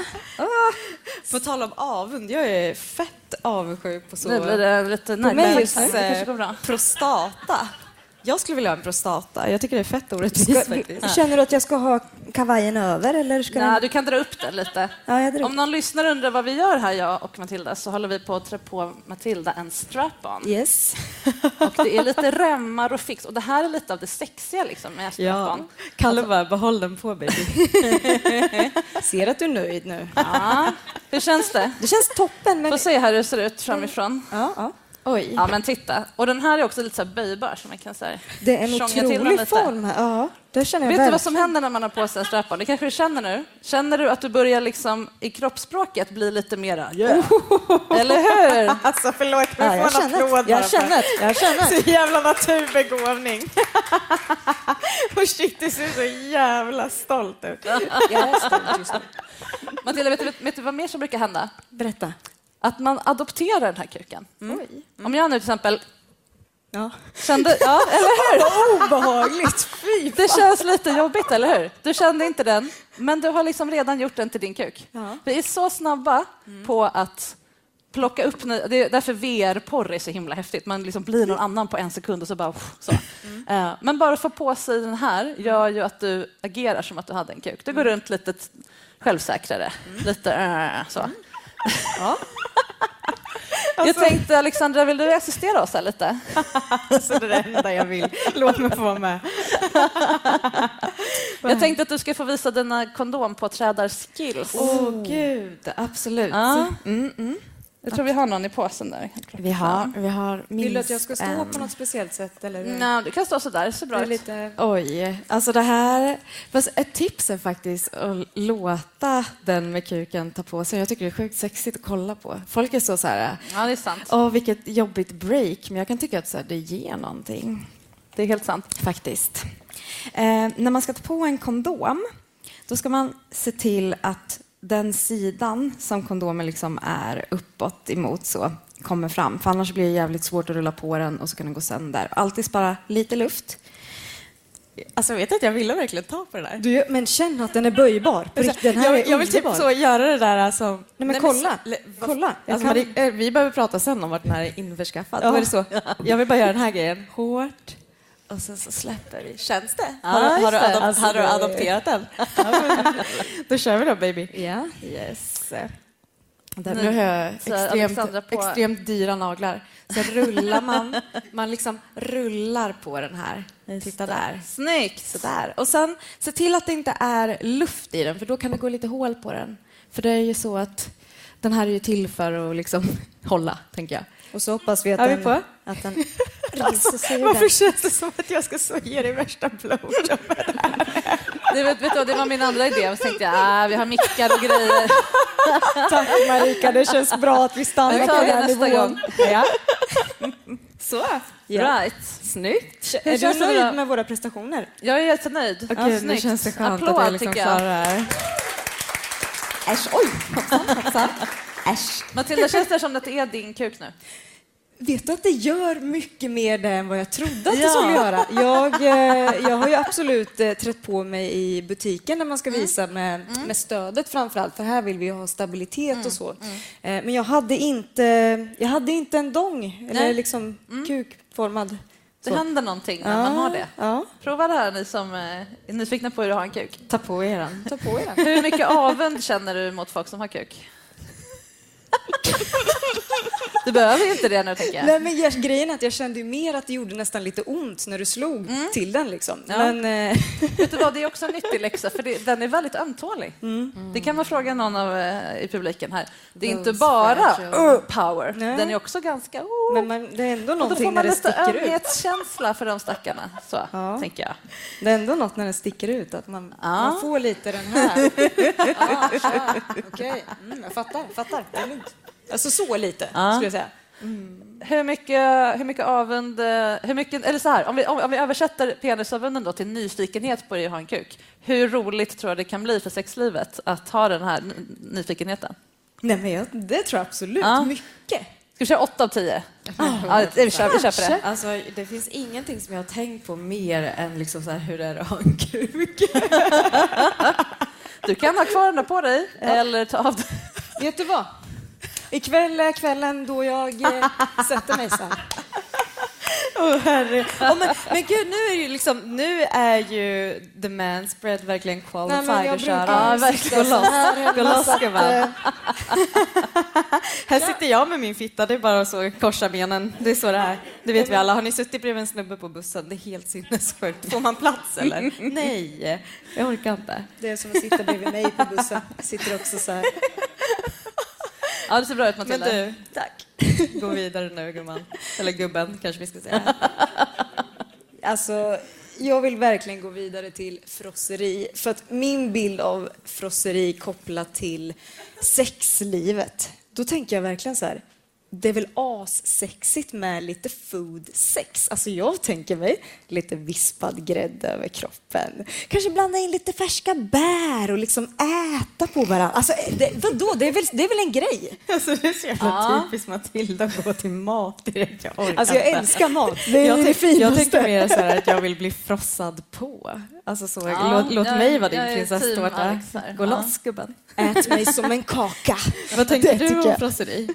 På tal om avund, jag är fett avundsjuk på så... Nu blir det lite på mig närmare. just, eh, prostata. Jag skulle vilja ha en prostata. Jag tycker det är fett orättvist faktiskt. Känner du att jag ska ha kavajen över eller ska Nej, den... du kan dra upp den lite. Ja, Om någon lyssnar undrar vad vi gör här, jag och Matilda, så håller vi på att trä på Matilda en strap-on. Yes. Och det är lite remmar och fix. Och det här är lite av det sexiga liksom, med Ja. strap-on. Kalle bara, behåll den på baby. Ser att du är nöjd nu. Ja. Hur känns det? Det känns toppen. Men... Får se här hur det ser ut framifrån. Ja, ja. Oj. Ja, men titta. Och den här är också lite så här böjbar, så man kan så här, Det är en otrolig form här. Ja, det känner jag Vet du vad som händer när man har på sig en strap-on? Det kanske du känner nu? Känner du att du börjar liksom i kroppsspråket bli lite mera yeah. Eller hur? Alltså förlåt, men Ja, jag får en applåd. Jag känner. Jag känner. Så jävla naturbegåvning. Och shit, du ser så jävla stolt ut. Jag är stolt just nu. Matilda, vet du, vet du vad mer som brukar hända? Berätta. Att man adopterar den här kuken. Om jag nu till exempel Ja. kände... Ja, eller hur? Obehagligt. Fy Det känns lite jobbigt, eller hur? Du kände inte den, men du har liksom redan gjort den till din kuk. Ja. Vi är så snabba på att plocka upp... ny- Det är därför VR-porr är så himla häftigt. Man liksom blir någon annan på en sekund och så bara... Så. Eh, Men bara att få på sig den här gör ju att du agerar som att du hade en kuk. Du går runt lite självsäkrare. Lite äh, så. Jag tänkte, Alexandra, vill du assistera oss här lite? Alltså det är det enda jag vill. Låt mig få vara med. Jag tänkte att du ska få visa dina kondompåträdarskills. Åh gud, absolut. Ja. Mm, mm. Jag tror vi har någon i påsen där. Vi har, vi har minst Vill du att jag ska stå en. på något speciellt sätt? Eller? Nej, du kan stå så där, det ser bra Det är ut. lite... Oj, alltså det här... Fast ett tips är faktiskt att låta den med kuken ta på sig. Jag tycker det är sjukt sexigt att kolla på. Folk är så så här... Ja, det är sant. Åh, vilket jobbigt break. Men jag kan tycka att så här, det ger någonting. Det är helt sant. Faktiskt. Eh, när man ska ta på en kondom, då ska man se till att den sidan som kondomen liksom är uppåt emot så kommer fram. För annars blir det jävligt svårt att rulla på den och så kan den gå sönder. Alltid spara lite luft. Alltså jag vet att jag ville verkligen ta på det där. Du, men känn att den är böjbar. Den här jag, är jag vill typ så göra det där alltså. Nej, men kolla. kolla. Alltså, kan- Marie, eh, vi behöver prata sen om vart den här är införskaffad. Ja. Då är det så. Jag vill bara göra den här grejen hårt och sen så släpper vi. Känns det? Har, du- har, du, just det. adop- Alltså, har du det- adopterat den? då kör vi då baby. Ja. Yes. Där, Nu nu har jag så extremt, på- extremt dyra naglar. Sen rullar man, man liksom rullar på den här. Titta där. Snyggt! Sådär. Och sen se till att det inte är luft i den, för då kan det gå lite hål på den. För det är ju så att den här är ju till för att liksom hålla, tänker jag. Och så hoppas vi att Är vi den, på? att den ur Varför den. känns det som att jag ska så ge dig värsta blowjob? Det, vet, vet du, det var min andra idé. Så tänkte jag, ah, vi har mickar och grejer. Tack Marika, det känns bra att vi Vi stannar på tar den nästa nivån. gång. Ja. Så. Ja. Right. Snyggt. Är du nöjd med våra prestationer? Jag är jättenöjd. Okej, Ja, nu känns det skönt Applåd, att jag liksom klarar det här. Äsch, oj! Hoppsan, hoppsan. Äsch. Matilda, känns det som att det är din kuk nu? Vet du att det gör mycket mer det än vad jag trodde att det Ja. skulle göra? Jag, eh, jag har ju absolut eh, trätt på mig i butiken när man ska visa med, med stödet framför allt, för här vill vi ju ha stabilitet och så. Eh, Men jag hade inte, jag hade inte en dong, eller Nej. liksom kukformad. Det Så. händer någonting när man har det. Ja, Prova det här ni som är nyfikna på hur du har en kuk. Ta på er den. ta på er. Hur mycket avund känner du mot folk som har kuk? Du behöver ju inte det nu, tänker jag. Nej, men jag, grejen är att jag kände ju mer att det gjorde nästan lite ont när du slog till den. Liksom. Ja. Men, eh, Vet du vad, det är också en nyttig läxa, för det, den är väldigt ömtålig. Det kan man fråga någon av, eh, i publiken här. Det är inte Those bara fragile. uh, power, Nej. den är också ganska... Uh, men man, det är ändå då får någonting när man det lite sticker ut. ömhetskänsla för de stackarna, så Ja. tänker jag. Det är ändå något när den sticker ut, att man, Ja. man får lite den här. ja, ja, Okej, mm, jag fattar. fattar. Alltså så lite, Ja. skulle jag säga. hur mycket, hur mycket avund... eh, Hur mycket, eller så här, om vi, om, om vi översätter penisavunden då till nyfikenhet på att ha en kuk. Hur roligt tror jag det kan bli för sexlivet att ha den här nyfikenheten? Nej, men jag, det tror jag absolut. Ja. Mycket. Ska vi köra åtta av tio? Ja, vi, kör, vi köper det. Alltså, det finns ingenting som jag har tänkt på mer än liksom så här, hur det är att ha en kuk. Du kan ha kvar den där på dig eller ta av den. Vet du vad? Ikväll är kvällen då jag eh, sätter mig sen. Herre. Åh, men, men gud, nu är ju liksom, nu är ju the man spread verkligen qualified Nej, att köra. Ja, verkligen. Gå här loss, gå loss gumman. eh, Här sitter jag med min fitta, det är bara så korsa benen. Det är så det är. Det vet vi alla. Har ni suttit bredvid en snubbe på bussen? Det är helt sinnessjukt. Får man plats eller? Nej, jag orkar inte. Det är som att sitta bredvid mig på bussen. Jag sitter också så här. Ja, det ser bra ut Men Matilda. du, tack. Gå vidare nu gumman. Eller gubben kanske vi ska säga. Alltså, jag vill verkligen gå vidare till frosseri. För att min bild av frosseri kopplat till sexlivet, då tänker jag verkligen så här, det är väl assexigt med lite food sex. Alltså jag tänker mig lite vispad grädde över kroppen. Kanske blanda in lite färska bär och liksom äta på varandra. Alltså det, vadå, det är, väl, det är väl en grej? Alltså, det är så jävla Ja. typiskt Matilda att gå till mat direkt. Jag orkar Alltså jag älskar mat. Det är jag, det tänk- finaste. jag tänker mer så här att jag vill bli frossad på. Alltså så, Ja, låt, låt jag- mig vara din prinsesstårta. Gå Ja. loss gubben. Ät mig som en kaka. Vad tänker Det du om frosseri?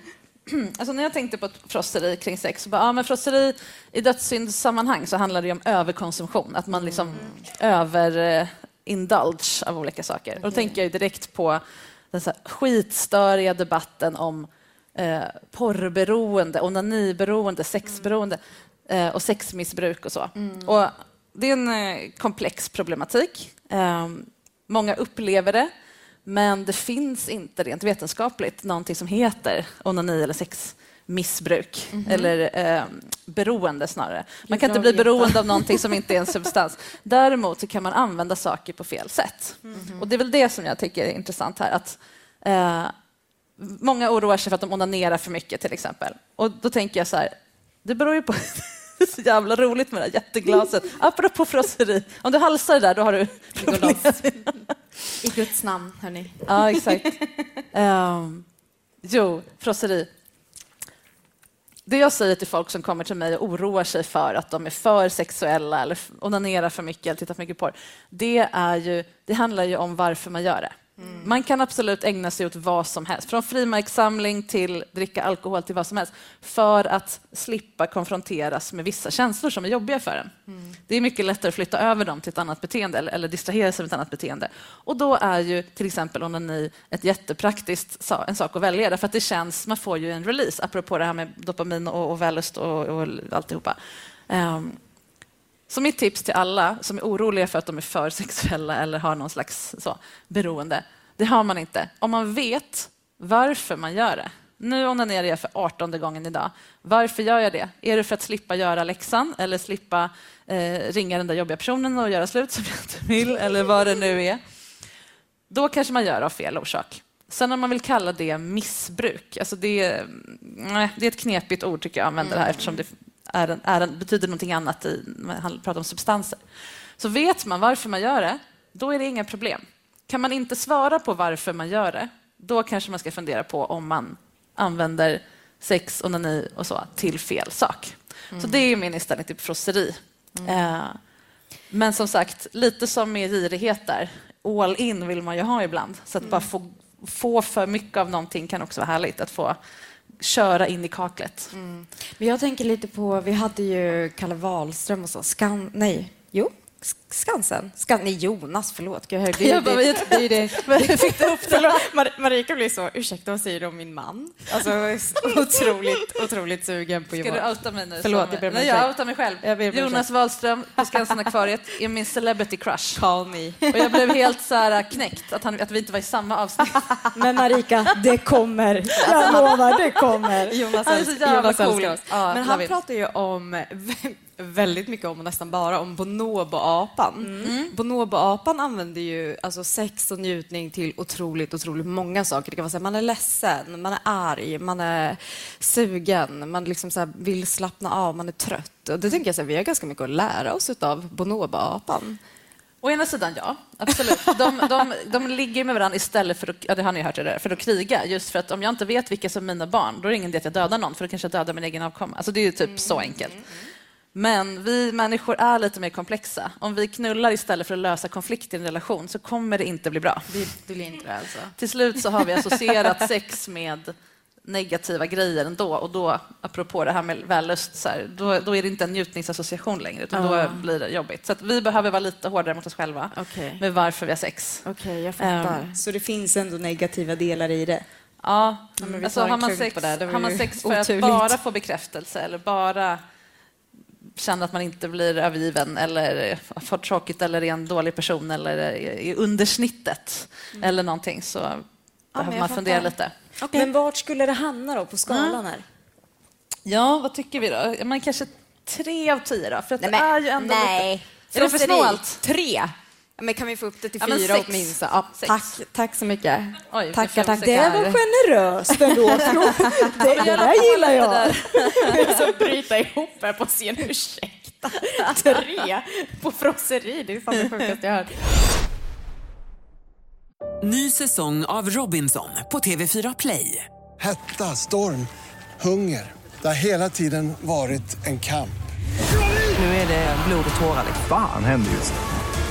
Alltså när jag tänkte på frosseri kring sex, så bara, ja, men frosseri i dödssyndsammanhang så handlar det om överkonsumtion, att man liksom över eh, indulge av olika saker. Och då tänker jag direkt på den så skitstöriga debatten om eh, porrberoende, onaniberoende, sexberoende eh, och sexmissbruk och så. Och det är en eh, komplex problematik. Eh, många upplever det, men det finns inte rent vetenskapligt någonting som heter onani eller sexmissbruk Mhm. eller eh, beroende snarare. Man kan inte bli beroende av någonting som inte är en substans. Däremot så kan man använda saker på fel sätt. Mhm. Och det är väl det som jag tycker är intressant här. Att, eh, många oroar sig för att de onanerar för mycket till exempel. Och då tänker jag så här, det beror ju på det är så jävla roligt med det här jätteglaset. Apropå frosseri, om du halsar det där då har du problem. I Guds namn, hörni. Ja, exakt. Ehm, jo, frosseri. Det jag säger till folk som kommer till mig och oroar sig för att de är för sexuella eller onanerar för mycket eller tittar för mycket porr, det, är ju, det handlar ju om varför man gör det. Man kan absolut ägna sig åt vad som helst, från frimärkssamling till dricka alkohol till vad som helst, för att slippa konfronteras med vissa känslor som är jobbiga för en. Det är mycket lättare att flytta över dem till ett annat beteende eller, eller distrahera sig med ett annat beteende. Och då är ju till exempel onani ett jättepraktiskt en sak att välja därför att det känns, man får ju en release, apropå det här med dopamin och, och vällust och, och alltihopa. Um, så mitt tips till alla som är oroliga för att de är för sexuella eller har någon slags så, beroende, det har man inte. Om man vet varför man gör det. Nu onanerar jag för 18 gången idag. Varför gör jag det? Är det för att slippa göra läxan eller slippa eh, ringa den där jobbiga personen och göra slut som jag inte vill eller vad det nu är? Då kanske man gör av fel orsak. Sen om man vill kalla det missbruk, alltså det, är- nej, det är ett knepigt ord tycker jag det här eftersom det är en, är en, betyder någonting annat i, när man pratar om substanser. Så vet man varför man gör det, då är det inga problem. Kan man inte svara på varför man gör det, då kanske man ska fundera på om man använder sex, onani och så till fel sak. Så det är min inställning till frosseri. Eh, men som sagt, lite som med girighet där, all in vill man ju ha ibland. Så att bara få, få för mycket av någonting kan också vara härligt. Att få köra in i kaklet. Mm. Men jag tänker lite på, vi hade ju Kalle Wahlström och så, Skan, nej, jo, Skansen? Skan, nej, Jonas, förlåt. Gud, det, Jag bara, det, jag- det, är det. Hur fick ihop det? Mar- Marika blir så, ursäkta vad säger du om min man? Alltså otroligt, otroligt sugen på Ska Jonas. du outa mig nu? Förlåt, jag ber Nej, jag outar mig själv. Jag om Jonas. Wahlström på Skansen-akvariet är min celebrity crush. Call me. Och jag blev helt så här knäckt att, han, att vi inte var i samma avsnitt. Men Marika, det kommer. Jag lovar, det kommer. Jonas, Han är så jävla Jonas cool. Ja, Men han pratar ju om väldigt mycket om, och nästan bara om bonobo-apan. Mm. Bonobo-apan använder ju alltså sex och njutning till otroligt, otroligt många saker. Det kan vara så här, man är ledsen, man är arg, man är sugen, man liksom så här vill slappna av, man är trött. Och det tänker jag så här, vi har ganska mycket att lära oss av bonobo-apan. Å ena sidan, ja. Absolut. De, de, de ligger med varandra istället för att, ja, det har ni hört, det där, för att kriga. Just för att om jag inte vet vilka som är mina barn, då är det ingen idé att jag dödar någon, för då kanske jag dödar min egen avkomma. Alltså, det är ju typ så enkelt. Men vi människor är lite mer komplexa. Om vi knullar istället för att lösa konflikter i en relation så kommer det inte bli bra. Det blir inte det alltså. Till slut så har vi associerat sex med negativa grejer ändå och då, apropå det här med vällust, så här, då, då är det inte en njutningsassociation längre utan Ah. då blir det jobbigt. Så att vi behöver vara lite hårdare mot oss själva Okej. med varför vi har sex. Okej, jag fattar. Ehm, Så det finns ändå negativa delar i det? Ja, men vi alltså, har, man sex, på det. Det har man sex för oturligt. att bara få bekräftelse eller bara känna att man inte blir övergiven eller får tråkigt eller är en dålig person eller är under snittet eller någonting så behöver Mm. jag man fundera lite. Men vart skulle det hamna då på skalan här? Ja, vad tycker vi då? Man kanske tre av tio då? För att Nej, det men- är ju ändå nej. lite... Är det för snålt? Tre? Ja, Men kan vi få upp det till Ja, fyra sex. åtminstone? Ja, Sex. tack, tack så mycket. Oj, tackar, nu tackar. Det var generöst ändå. Det, det där gillar jag. Så bryta ihop här på scen. Ursäkta. Tre på frosseri. Det är fan det sjukaste jag hört. Ny säsong av Robinson på TV4 Play. Hetta, storm, hunger. Det har hela tiden varit en kamp. Nu är det blod och tårar. liksom. Fan händer just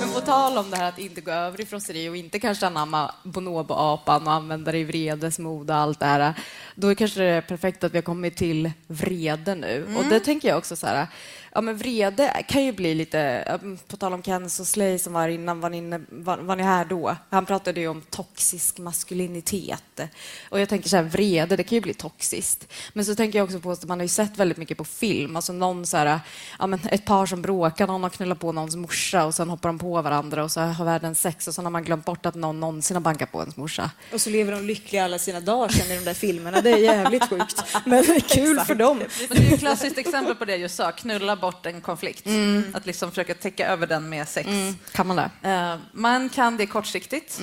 Men på tal om det här att inte gå över i frosseri och inte kanske anamma bonobo-apan och använda det i vredesmod och allt det här. Då är kanske det är perfekt att vi har kommit till vrede nu. Och det tänker jag också så här, ja men vrede kan ju bli lite, ja, på tal om Kens och Slay som var innan, var ni, inne, var, var ni här då? Han pratade ju om toxisk maskulinitet. Och jag tänker så här, vrede, det kan ju bli toxiskt. Men så tänker jag också på att man har ju sett väldigt mycket på film, alltså någon så här, ja men ett par som bråkar, någon har knullat på någons morsa och sen hoppar de på varandra och så har världen sex och sen har man glömt bort att någon någonsin har bankat på ens morsa. Och så lever de lyckliga alla sina dagar sen i de där filmerna. Det är jävligt sjukt. Men det är kul för dem. Men det är ju ett klassiskt exempel på det jag sa, knulla bort en konflikt. Att liksom försöka täcka över den med sex. Kan man det? Eh, man kan det kortsiktigt.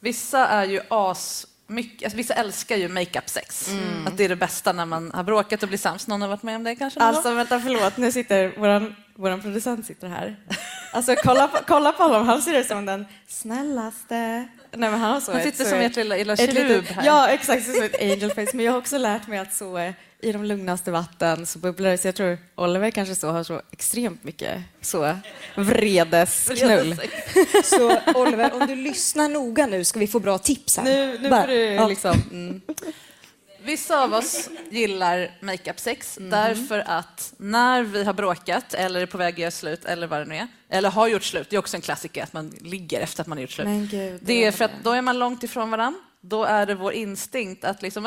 Vissa är ju as... Mycket, alltså vissa älskar ju makeup-sex. Att det är det bästa när man har bråkat och blir sams. Någon har varit med om det kanske? Alltså vänta, förlåt. Nu sitter våran, våran producent sitter här. Alltså kolla på, kolla på honom, han ser ut som den snällaste. Nej, men han har så Han ett- sitter så som ett- ert lilla, lilla ett litet- här. Ja, exakt. Som ett angel face. Men jag har också lärt mig att så i de lugnaste vatten så bubblar det. Så jag tror Oliver kanske så har så extremt mycket så vredesknull. Så Oliver, om du lyssnar noga nu ska vi få bra tips här. Nu, nu Bara- får du ja. liksom... Mm. Vissa av oss gillar makeup-sex därför att när vi har bråkat eller är på väg att göra slut eller vad det nu är, eller har gjort slut, det är också en klassiker att man ligger efter att man har gjort slut. Men gud, det är för att då är man långt ifrån varandra. Då är det vår instinkt att liksom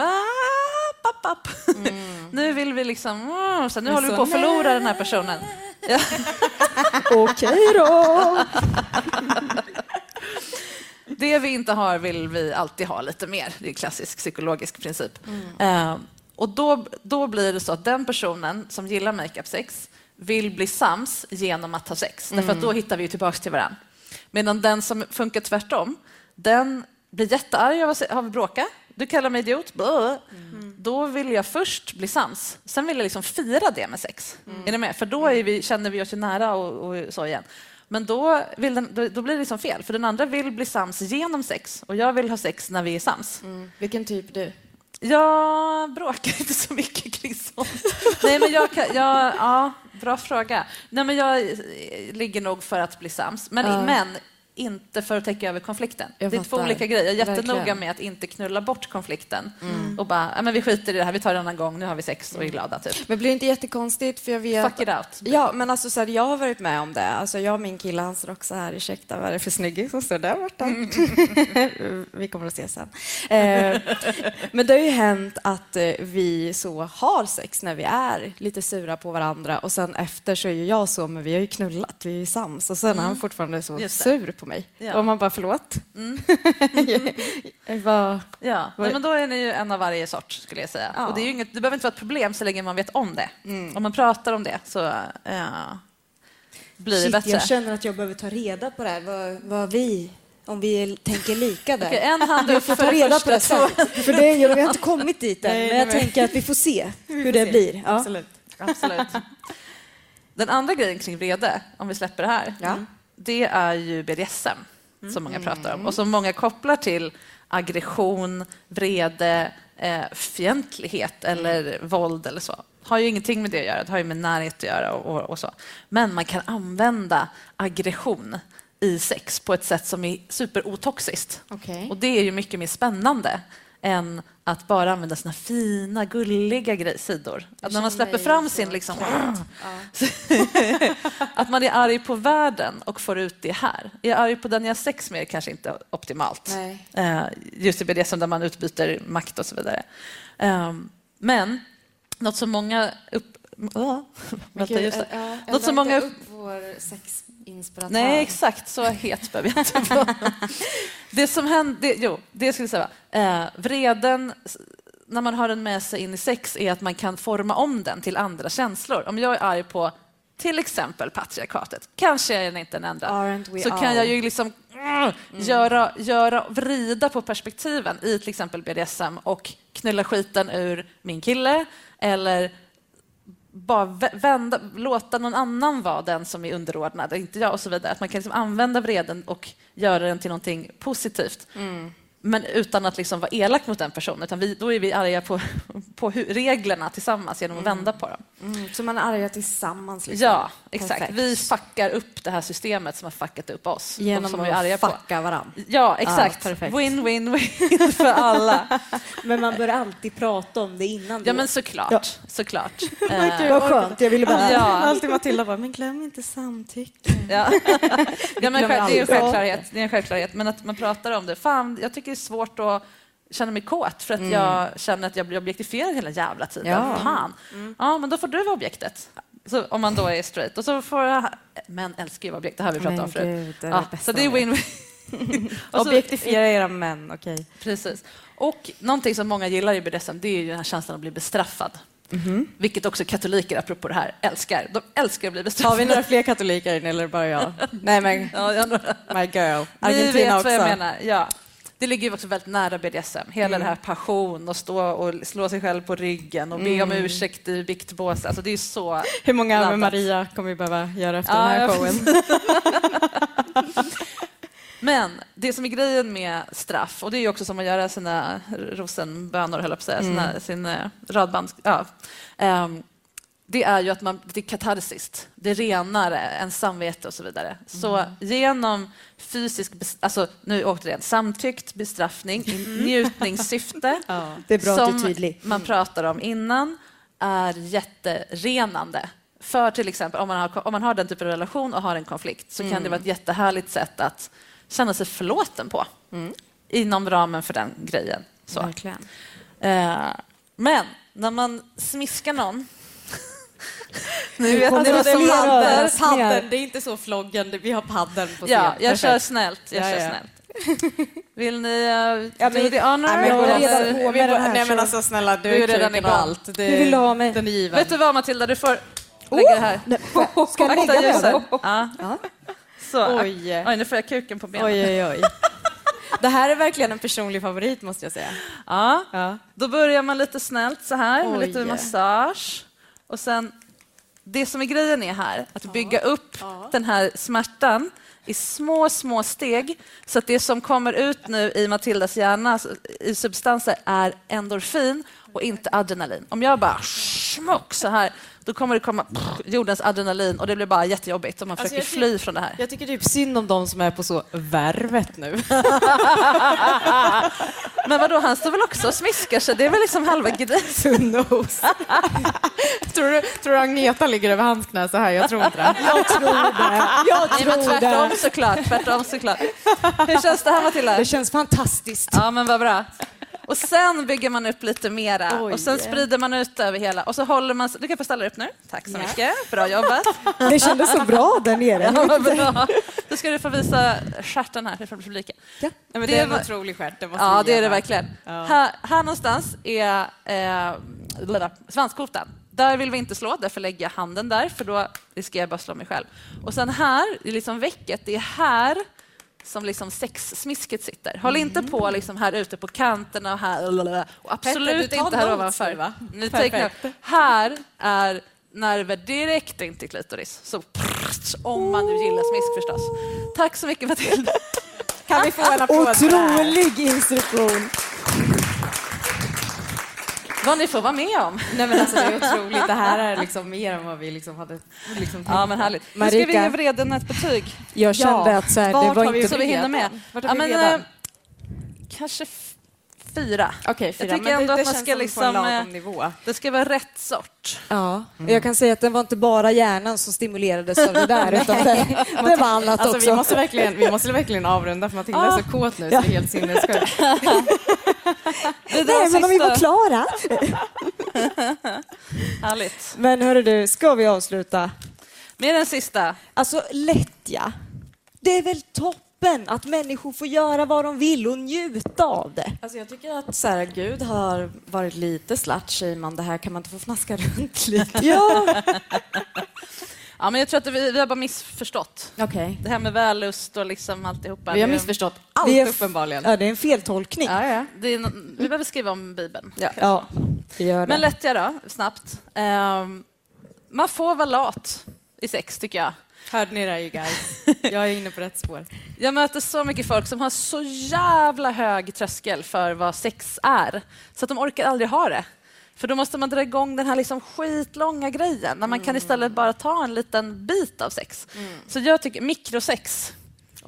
ah, papp, papp. nu vill vi liksom, ah, så nu Men håller vi så, på att förlora den här personen. Ja. Okej då. Det vi inte har vill vi alltid ha lite mer. Det är en klassisk psykologisk princip. Eh, och då, då blir det så att den personen som gillar makeup-sex vill bli sams genom att ha sex. Därför att då hittar vi tillbaka till varandra. Medan den som funkar tvärtom, den blir jättearg av att se- av att bråka. Du kallar mig idiot. Blö. Då vill jag först bli sams. Sen vill jag liksom fira det med sex. Är ni med? För då vi, känner vi oss ju nära och, och så igen. Men då, den, då, då blir det liksom fel, för den andra vill bli sams genom sex och jag vill ha sex när vi är sams. Vilken typ du? Jag bråkar inte så mycket kring sånt. Nej, men jag, kan- jag, ja, bra fråga. Nej, men jag eh, ligger nog för att bli sams. Men, Ja. men inte för att täcka över konflikten. Jag det är två fattar. olika grejer. Jag är jättenoga Verkligen. med att inte knulla bort konflikten Mm. och bara, "Ja, men vi skiter i det här, vi tar det en annan gång, nu har vi sex och är glada. Typ. Men blir det inte jättekonstigt? För jag vet... Fuck it out. Ja, men alltså, så här, jag har varit med om det. Alltså, jag och min kille, han står också här. Ursäkta, vad är det för snyggis som står där borta? vi kommer att ses sen. Eh, men det har ju hänt att eh, vi så har sex när vi är lite sura på varandra och sen efter så är ju jag så, men vi har ju knullat, vi är ju sams och sen är han Mm. fortfarande så sur på mig. Ja. Och man bara, förlåt? Mm. Bara, Ja, nej, men då är ni ju en av varje sort skulle jag säga. Ja. Och det, är inget, det behöver inte vara ett problem så länge man vet om det. Mm. Om man pratar om det så eh, blir det Shit, bättre. jag känner att jag behöver ta reda på det här. Vad, vad vi, om vi tänker lika där. Okej, en hand upp för ta det reda på det sen. För det, jag, vi har inte kommit dit än, Nej, men jag nej, tänker att vi får se hur får det se. blir. Ja. Absolut. Absolut. Den andra grejen kring vrede, om vi släpper det här, Ja. Det är ju BDSM som många pratar om och som många kopplar till aggression, vrede, eh, fientlighet eller våld eller så. Har ju ingenting med det att göra, det har ju med närhet att göra och, och, och så. Men man kan använda aggression i sex på ett sätt som är superotoxiskt. Okej. Och det är ju mycket mer spännande än att bara använda sina fina, gulliga grej- sidor. Att när man släpper fram sin... Liksom, att man är arg på världen och får ut det här. Är jag arg på den jag har sex med är kanske inte optimalt. Eh, just i BDSM där man utbyter makt och så vidare. Ehm, men något som många upp... Åh, vänta, just. Ja, Något som många upp... vår sexinspiratör. Nej, exakt. Så het behöver jag inte vara. Det som händer... Det, jo, det skulle jag säga. Eh, vreden, när man har den med sig in i sex, är att man kan forma om den till andra känslor. Om jag är arg på till exempel patriarkatet, kanske är den inte den enda, så kan all? jag ju liksom mm, göra, göra, vrida på perspektiven i till exempel BDSM och knulla skiten ur min kille eller bara vända, låta någon annan vara den som är underordnad, inte jag och så vidare. Att man kan liksom använda vreden och göra den till någonting positivt. Mm. Men utan att liksom vara elak mot den personen, utan vi, då är vi arga på, på reglerna tillsammans genom att vända på dem. Mm, så man är arga tillsammans? Liksom. Ja, exakt. Perfekt. Vi fuckar upp det här systemet som har fuckat upp oss. Genom är arga att på. fucka varandra. Ja, exakt. Ja, perfekt. win, win, win för alla. Men man bör alltid prata om det innan. Ja, men såklart. Ja. såklart. Vad skönt, jag ville bara... Ja. Alltid Matilda bara, men glöm inte samtycke. Ja. ja, men det är en självklarhet. Det är en självklarhet. Men att man pratar om det. Fan, jag tycker det är svårt att känna mig kåt för att jag känner att jag blir objektifierad hela jävla tiden. Ja. Fan. Ja, men då får du vara objektet. Så, om man då är straight. Och så får jag... Män älskar ju att vara objekt. Det har vi pratat Men om förut. gud, det ja, det så det är win-win. Objektifiera era män, okej. Precis. Och någonting som många gillar i BDSM det är ju den här känslan att bli bestraffad. Vilket också katoliker, apropå det här, älskar. De älskar att bli bestraffade. Har vi några fler katoliker eller bara jag? Nej, men Ja, jag har några. my girl. Ni Argentina vet också. vad jag menar. Ja. Det ligger också väldigt nära BDSM. Hela det här passion och stå och slå sig själv på ryggen och be om ursäkt i biktbås. Alltså det är så Hur många med laddat. Maria kommer vi behöva göra efter Ja, den här showen? Men det som är grejen med straff, och det är ju också som att göra sina rosenbönor, höll jag på att säga, sina, sin eh, radband. Ja. Ehm, det är ju att man, det är katarsiskt. Det renar ens samvete och så vidare. Så genom fysisk, alltså nu återigen, samtyckt bestraffning i njutningssyfte, Det är bra att du är som tydlig. man pratar om innan, är jätterenande. För till exempel om man har, om man har den typen av relation och har en konflikt så kan det vara ett jättehärligt sätt att känna sig förlåten på. Inom ramen för den grejen. Så. Verkligen. Eh, men när man smiskar någon Ni vet, kommer det det. Padden, det är inte så floggande. Vi har padden på scen. Ja, jag kör Perfekt. snällt. Jag Ja, kör ja. snällt. Vill ni uh, Ja, do men- the honor? Nej, men jag är redan på med den här, Nej, men så- alltså snälla, du Du är redan igång. allt. Det, Hur vill du ha mig? Den är given. Vet du vad Matilda, du får lägga det här. Nej, Ska jag lägga över? Ja. Ja. Så. Oj. Oj, nu får jag kuken på benen. Oj, oj, oj. Det här är verkligen en personlig favorit, måste jag säga. Ja. Ja. Då börjar man lite snällt så här med Oj. lite massage. Och sen, det som är grejen är här, att bygga upp den här smärtan i små, små steg så att det som kommer ut nu i Matildas hjärna i substanser är endorfin och inte adrenalin. Om jag bara smock så här, då kommer det komma pff, jordens adrenalin och det blir bara jättejobbigt om man Alltså, försöker fly från det här. Jag tycker typ synd om de som är på så värvet nu. Men vadå, han står väl också och smiskar sig? Det är väl liksom halva grejen. Knows? tror, du, tror du Agneta ligger över hans knä så här? Jag tror inte det. Jag tror det. Jag Nej, men tror tvärtom det. såklart. Tvärtom såklart. Hur känns det här Matilda? Det känns fantastiskt. Ja, men vad bra. Och sen bygger man upp lite mera Oj. och sen sprider man ut över hela och så håller man... Du kan få ställa upp nu. Tack så Ja. mycket. Bra jobbat. Det kändes så bra där nere. Ja, bra. Då ska du få visa stjärten här för publiken. Ja, men det är en var- otrolig stjärt. det Ja, det är det ge verkligen. Ja. Här, här någonstans är eh, svanskotan. Där vill vi inte slå, därför lägger jag handen där, för då riskerar jag bara slå mig själv. Och sen här, i liksom väcket, det är här som liksom sexsmisket sitter. Håll inte på liksom här ute på kanterna och här. Och absolut Petter, inte här ovanför. nu, va? Ni. Här är nerver direkt in till klitoris. Så prrt, om man nu gillar smisk förstås. Tack så mycket Matilda. Kan vi få en applåd? Otrolig instruktion. Vad ni får vara med om. Nej, men alltså, det är otroligt. Det här är liksom mer än vad vi liksom hade liksom tänkt Ja, men härligt. Nu ska vi Marika. ge vreden ett betyg. Jag kände att så här, det var har inte... Så vi hinner med. Vart har Ja, vi men, eh, kanske fyra. Okej, fyra. Jag tycker men ändå det, att man det ska på en liksom, eh. Det ska vara rätt sort. Ja, jag kan säga att det var inte bara hjärnan som stimulerades av det där, utan det, det var annat Alltså, också. vi, måste verkligen, vi måste verkligen avrunda för Matilda är så kåt nu så det är helt sinnessjukt. Nej, men om vi var klara. Härligt. Men hörru du, ska vi avsluta? Med den sista. Alltså lättja. Det är väl toppen att människor får göra vad de vill och njuta av det. Alltså, jag tycker att så här, Gud har varit lite slut det här kan man inte få fnaska runt lite? Ja, Ja, men jag tror att vi, vi har bara missförstått. Okej. Det här med vällust och liksom alltihopa. Vi har Det- missförstått allt Vi är uppenbarligen. ja, det är en feltolkning. Ja, ja. Det är, nå- vi behöver skriva om Bibeln. Ja. Ja, det gör det. Men lättja då, snabbt. Ehm, man får vara lat i sex, tycker jag. Hörde ni det you guys? Jag är inne på rätt spår. Jag möter så mycket folk som har så jävla hög tröskel för vad sex är, så att de orkar aldrig ha det. För då måste man dra igång den här liksom skitlånga grejen, när man kan istället bara ta en liten bit av sex. Så jag tycker mikrosex,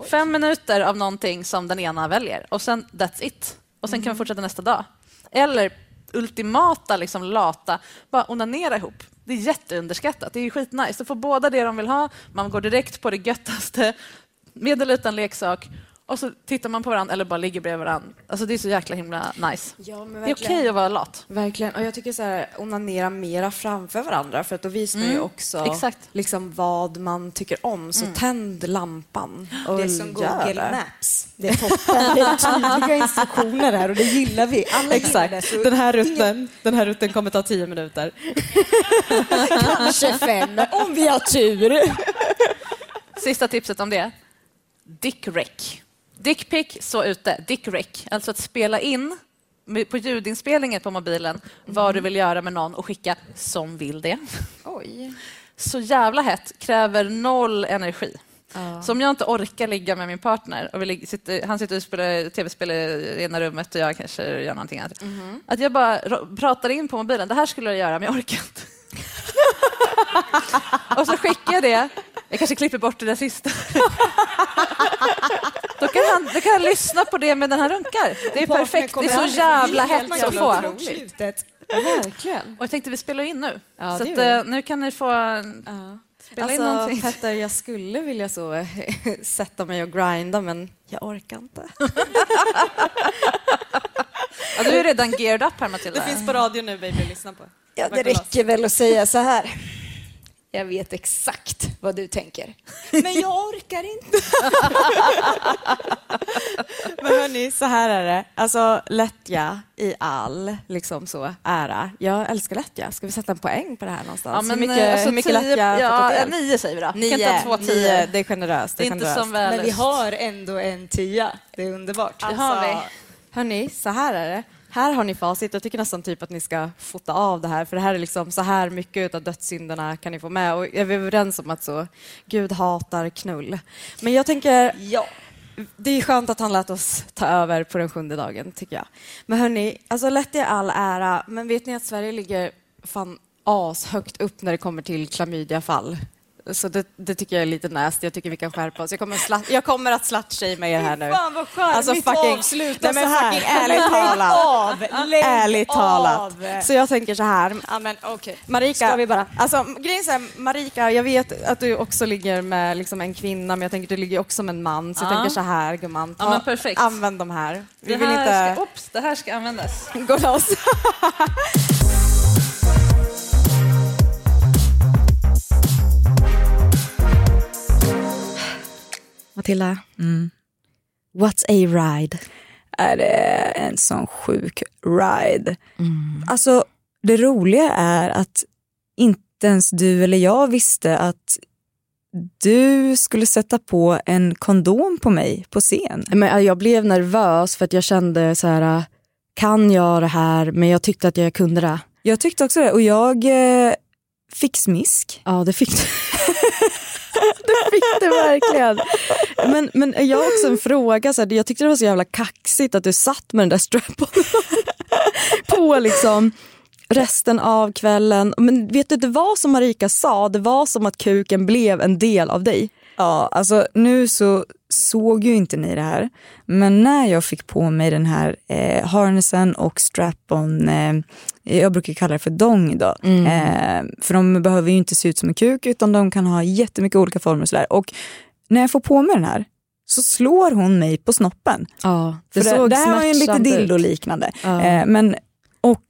fem minuter av någonting som den ena väljer och sen that's it. Och sen kan man fortsätta nästa dag. Eller ultimata liksom lata, bara onanera ihop. Det är jätteunderskattat. Det är ju skitnice. Då får båda det de vill ha. Man går direkt på det göttaste, med eller utan leksak. Och så tittar man på varandra eller bara ligger bredvid varandra. Alltså det är så jäkla himla nice. Ja, men Det är okej att vara lat. Verkligen. Och jag tycker så här, onanera mera framför varandra för att då visar man ju Mm, också exakt. liksom vad man tycker om. Så tänd lampan och det är som gör Google det. Maps. Det är toppen. Det är tydliga instruktioner här och det gillar vi. Alla gillar det. Exakt. Så Den här, rutten, den här rutten kommer ta tio minuter. Kanske fem, om vi har tur. Sista tipset om det. Dick rec. Dickpic, så ute. Dick rec. Alltså att spela in på ljudinspelningen på mobilen vad du vill göra med någon och skicka som vill det. Oj. Så jävla hett, kräver noll energi. Så om jag inte orkar ligga med min partner, och vi sitter, han sitter och spelar tv-spel i ena rummet och jag kanske gör någonting annat. Att jag bara pratar in på mobilen, det här skulle jag göra men jag orkar inte. och så skickar jag det. Jag kanske klipper bort det där sista. då, kan han, då kan han lyssna på det med den här runkar. Det är perfekt. Det är så jävla hett att få. Verkligen. Och jag tänkte vi spelar in nu. Ja, så att, eh, nu kan ni få Ja. spela in Alltså, någonting. Petter, jag skulle vilja så eh, sätta mig och grinda, men jag orkar inte. Ja, du är redan geared up här Matilda. Det finns på radio nu, baby. Lyssna på. Ja, det räcker väl att säga så här. Jag vet exakt vad du tänker. Men jag orkar inte. Men hörni, så här är det. Alltså lättja i all liksom så, ära. Jag älskar lättja. Ska vi sätta en poäng på det här någonstans? Ja, men, hur mycket, eh, alltså, hur mycket tio- lättja ja, nio säger vi då. Kan Nio, ta två nio. Det är generöst. Det är är inte generöst. som väl. Men vi har ändå en tia. Det är underbart. Det har vi. Hörni, så här är det. Här har ni facit. Jag tycker nästan typ att ni ska fota av det här, för det här är liksom så här mycket av dödssynderna kan ni få med. Och är vi överens om att så, Gud hatar knull. Men jag tänker, Ja. det är skönt att han lät oss ta över på den sjunde dagen, tycker jag. Men hörni, alltså lätt i all ära, men vet ni att Sverige ligger fan ashögt upp när det kommer till klamydiafall. Så det, det tycker jag är lite nasty. Jag tycker vi kan skärpa oss. Jag kommer, slut, jag kommer att slutshamea er här nu. Fan vad charmigt Alltså fucking, avsluta nej, men så här. fucking ärligt Lägg talat. av, lägg ärligt av. talat. Så jag tänker så här. Ja, men okej. Marika, Ska vi bara? Alltså, grejen är här, Marika, jag vet att du också ligger med liksom, en kvinna, men jag tänker du ligger också med en man. Så jag Ja. tänker så här, gumman. Ja, men perfekt. Använd de här. Vi Det vill här, inte ska, oops, det här ska användas. gå loss. Matilda, Mm. what's a ride? Är det en sån sjuk ride. Alltså det roliga är att inte ens du eller jag visste att du skulle sätta på en kondom på mig på scen. Men jag blev nervös för att jag kände så här, kan jag det här? Men jag tyckte att jag kunde det. Jag tyckte också det och jag eh, fick smisk. Ja, det fick du. det fick du verkligen. Men, men jag har också en fråga. Så här, jag tyckte det var så jävla kaxigt att du satt med den där strap på liksom resten av kvällen. Men vet du, det var som Marika sa, det var som att kuken blev en del av dig. Ja, alltså nu så såg ju inte ni det här. Men när jag fick på mig den här eh, harnessen och strap-on, eh, jag brukar kalla det för dong då. Mm. Eh, för de behöver ju inte se ut som en kuk utan de kan ha jättemycket olika former och sådär. Och när jag får på mig den här så slår hon mig på snoppen. Ja, För det det, såg det här var ju en lite dildo-liknande. Ja. Eh, men, och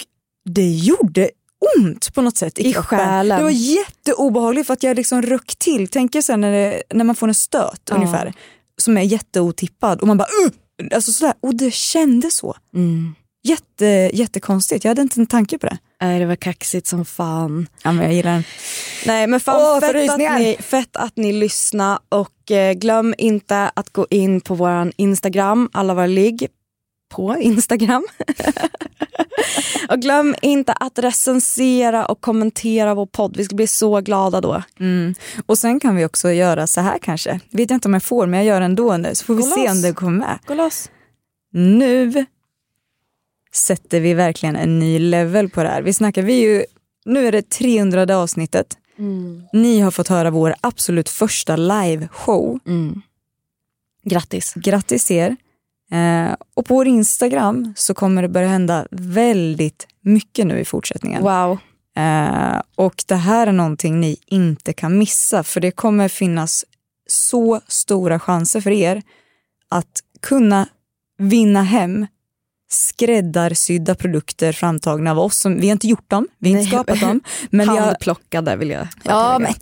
det gjorde ont på något sätt i, I själen. Det var jätteobehagligt för att jag liksom röck till. Tänk er sen när, det, när man får en stöt Ja. ungefär som är jätteotippad och man bara uh! alltså sådär. Och det kändes så. Mm. Jätte, jättekonstigt. Jag hade inte en tanke på det. Nej, det var kaxigt som fan. Ja, men jag gillar den. Nej men fan Åh, fett, att ni, fett att ni lyssnar och eh, glöm inte att gå in på våran Instagram, alla våra ligg på Instagram. och glöm inte att recensera och kommentera vår podd. Vi ska bli så glada då. Mm. Och sen kan vi också göra så här kanske. Vet jag inte om jag får, men jag gör ändå nu. Så får vi Gå se loss. om det kommer med. Gå loss. Nu sätter vi verkligen en ny level på det här. Vi snackar, vi ju, nu är det 300 avsnittet. Ni har fått höra vår absolut första live-show. Grattis. Grattis er. Eh, och på vår Instagram så kommer det börja hända väldigt mycket nu i fortsättningen. Wow. Eh, och det här är någonting ni inte kan missa för det kommer finnas så stora chanser för er att kunna vinna hem skräddarsydda produkter framtagna av oss. Som, vi har inte gjort dem, vi har inte skapat dem. Men Handplockade vill jag ja, men,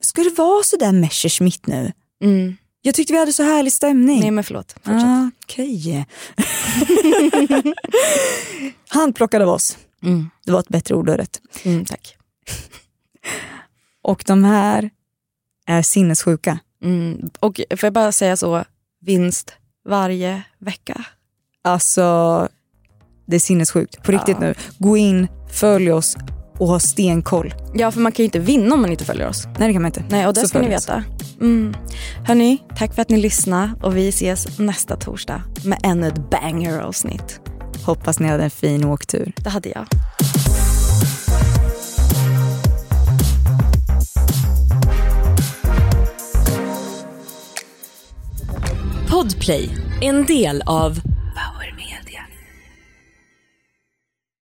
ska det vara så där Messerschmitt nu? Mm. Jag tyckte vi hade så härlig stämning. Nej men förlåt. Fortsätt. Ah, Okej. Handplockade av oss. Mm. Det var ett bättre ord rätt. Mm, tack. Och de här är sinnessjuka. Mm. Och får jag bara säga så, vinst varje vecka. Alltså, det är sinnessjukt. På riktigt Ja. nu. Gå in, följ oss och ha stenkoll. Ja, för man kan ju inte vinna om man inte följer oss. Nej, det kan man inte. Nej, och det Så ska ni veta. Mm. Hörni, tack för att ni lyssnade och vi ses nästa torsdag med ännu ett banger-avsnitt. Hoppas ni hade en fin åktur. Det hade jag. Podplay, en del av